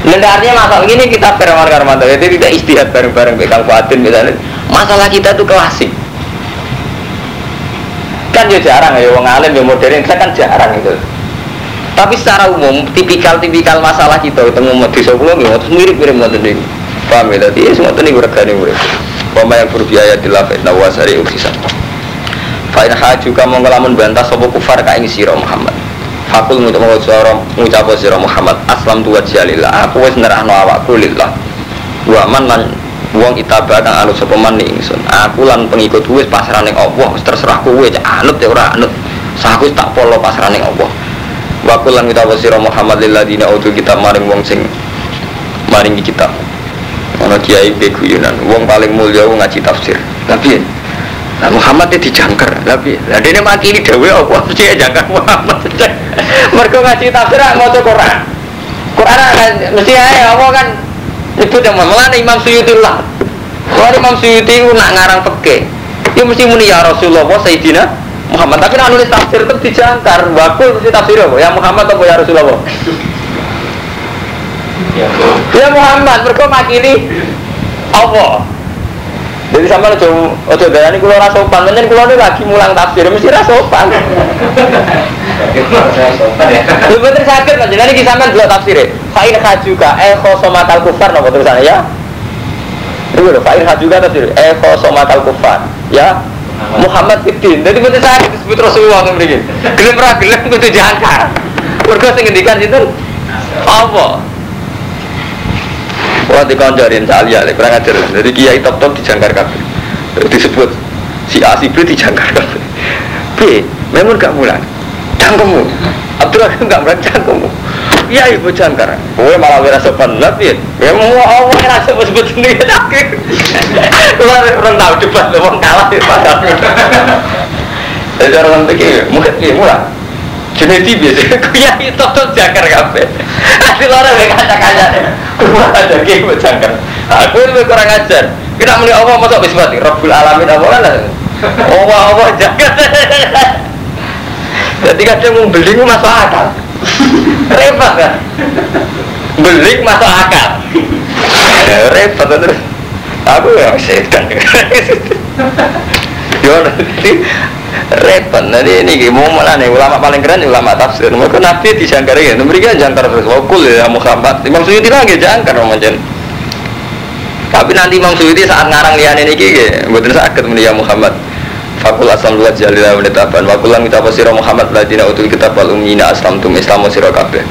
Lenda artinya masalah ini kita Firman Karmanto itu tidak istihad bareng-bareng Bekal Fatin misalnya. Masalah kita itu klasik. Kan ya jarang ya, wong alim ya modern, kita kan jarang itu. Tapi secara umum, tipikal-tipikal masalah kita desa kula nggih terus mirip-mirip ngoten niku. Paham ya tadi semua tadi regane urip. Pama yang berbiaya di lafid nawasari uksisan. Fa'in haju kamu ngelamun bantah sopo kufar ka ini siro Muhammad. Fakul ngucap suara ngucap siro Muhammad aslam tuwa jalillah. Aku wis nerahno awakku lillah. Wa man lan wong itaba kang anut sapa man ning ingsun. Aku lan pengikut wis pasrah ning Allah, terserah kowe cek anut ya ora anut. Saku tak polo pasrah ning Allah. Wa kul lan ngucap sira Muhammad lil ladina utul kitab maring wong sing maringi kitab. Kiai be guyonan, wong paling mulya wong ngaji tafsir. Tapi Nah Muhammad itu dijangkar, tapi lah dia makili dewe apa ya jangkar Muhammad. Mereka ngaji tafsir mau Quran. Quran kan mesti aja apa kan itu yang malah Imam Suyuti lah. Imam Suyuti itu nak ngarang peke, dia mesti muni ya Rasulullah Sayyidina Muhammad. Tapi nak nulis tafsir itu dijangkar, wakul mesti tafsir apa? Ya Muhammad atau ya Rasulullah? Ya Muhammad, mereka makili apa? Jadi sama aja gaya ini kulo rasa sopan, menyen kulo ini lagi mulang tafsir mesti rasa sopan. Lu bener sakit jadi ini sampean dua tafsir. Fa'in hajuka eh khosomatal kufar nopo tulisannya ya. Itu loh, fa'in hajuka tafsir eh khosomatal kufar ya. Muhammad Fiddin, jadi bener sakit disebut Rasulullah begini. Gelem ra gelem kudu jangkar. Mergo sing ngendikan itu apa? Wah dikoncorin salia, lek kurang ajar. Jadi kiai top top dijangkar kabeh. Disebut si A si B dijangkar kabeh. B, memang gak mulan. Cangkemmu. Abdurrahim gak mulan cangkemmu. Iya ibu jangkar. Kowe malah wira sopan tapi memang Allah yang rasa sebut sendiri akhir. Keluar orang tahu cepat wong kalah ya padahal. Jadi orang pikir mungkin dia mulan. Jadi biasa, kiai top top jangkar kabeh. Hasil orang yang kaca-kaca Kurang ada kiai buat jangkar. Aku itu kurang ajar. Kita muni Allah masuk bismati Rabbul alamin apa kan Allah Allah jangkar. Jadi kadang mau beli masuk akal. Repot kan? Beli masuk akal. Repot terus Aku yang setan Yo nanti repot. Nanti ini mau malah nih ulama paling keren ulama tafsir. Mereka nabi dijangkar ya mereka jangkar terus. Wakul ya Muhammad Imam Suyuti lagi jangkar macam tapi nanti Imam Suyuti saat ngarang liane ini gini betul sakit ya Muhammad. Fakul asam luat jalila menetapan Wakulan kita pasirah Muhammad Ladina utul kitab wal umina aslam tum islamu sirah kabeh.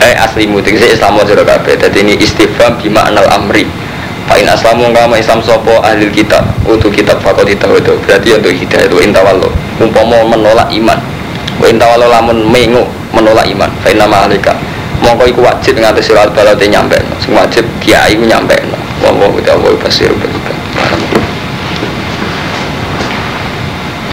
Eh aslimu tinggi islamu sirah kabeh. Jadi ini istifam bima anal amri Fa'in aslamu kama islam sopo ahli kitab Untuk kitab fakot itu Berarti untuk hidayah itu intawallo Umpama menolak iman. Wa intawallo lamun mengu menolak iman. Fa'in nama ahlika. Mongko iku wajib nganti surat balate nyampe. Sing wajib kiai nyampe. Wa kita wa basiru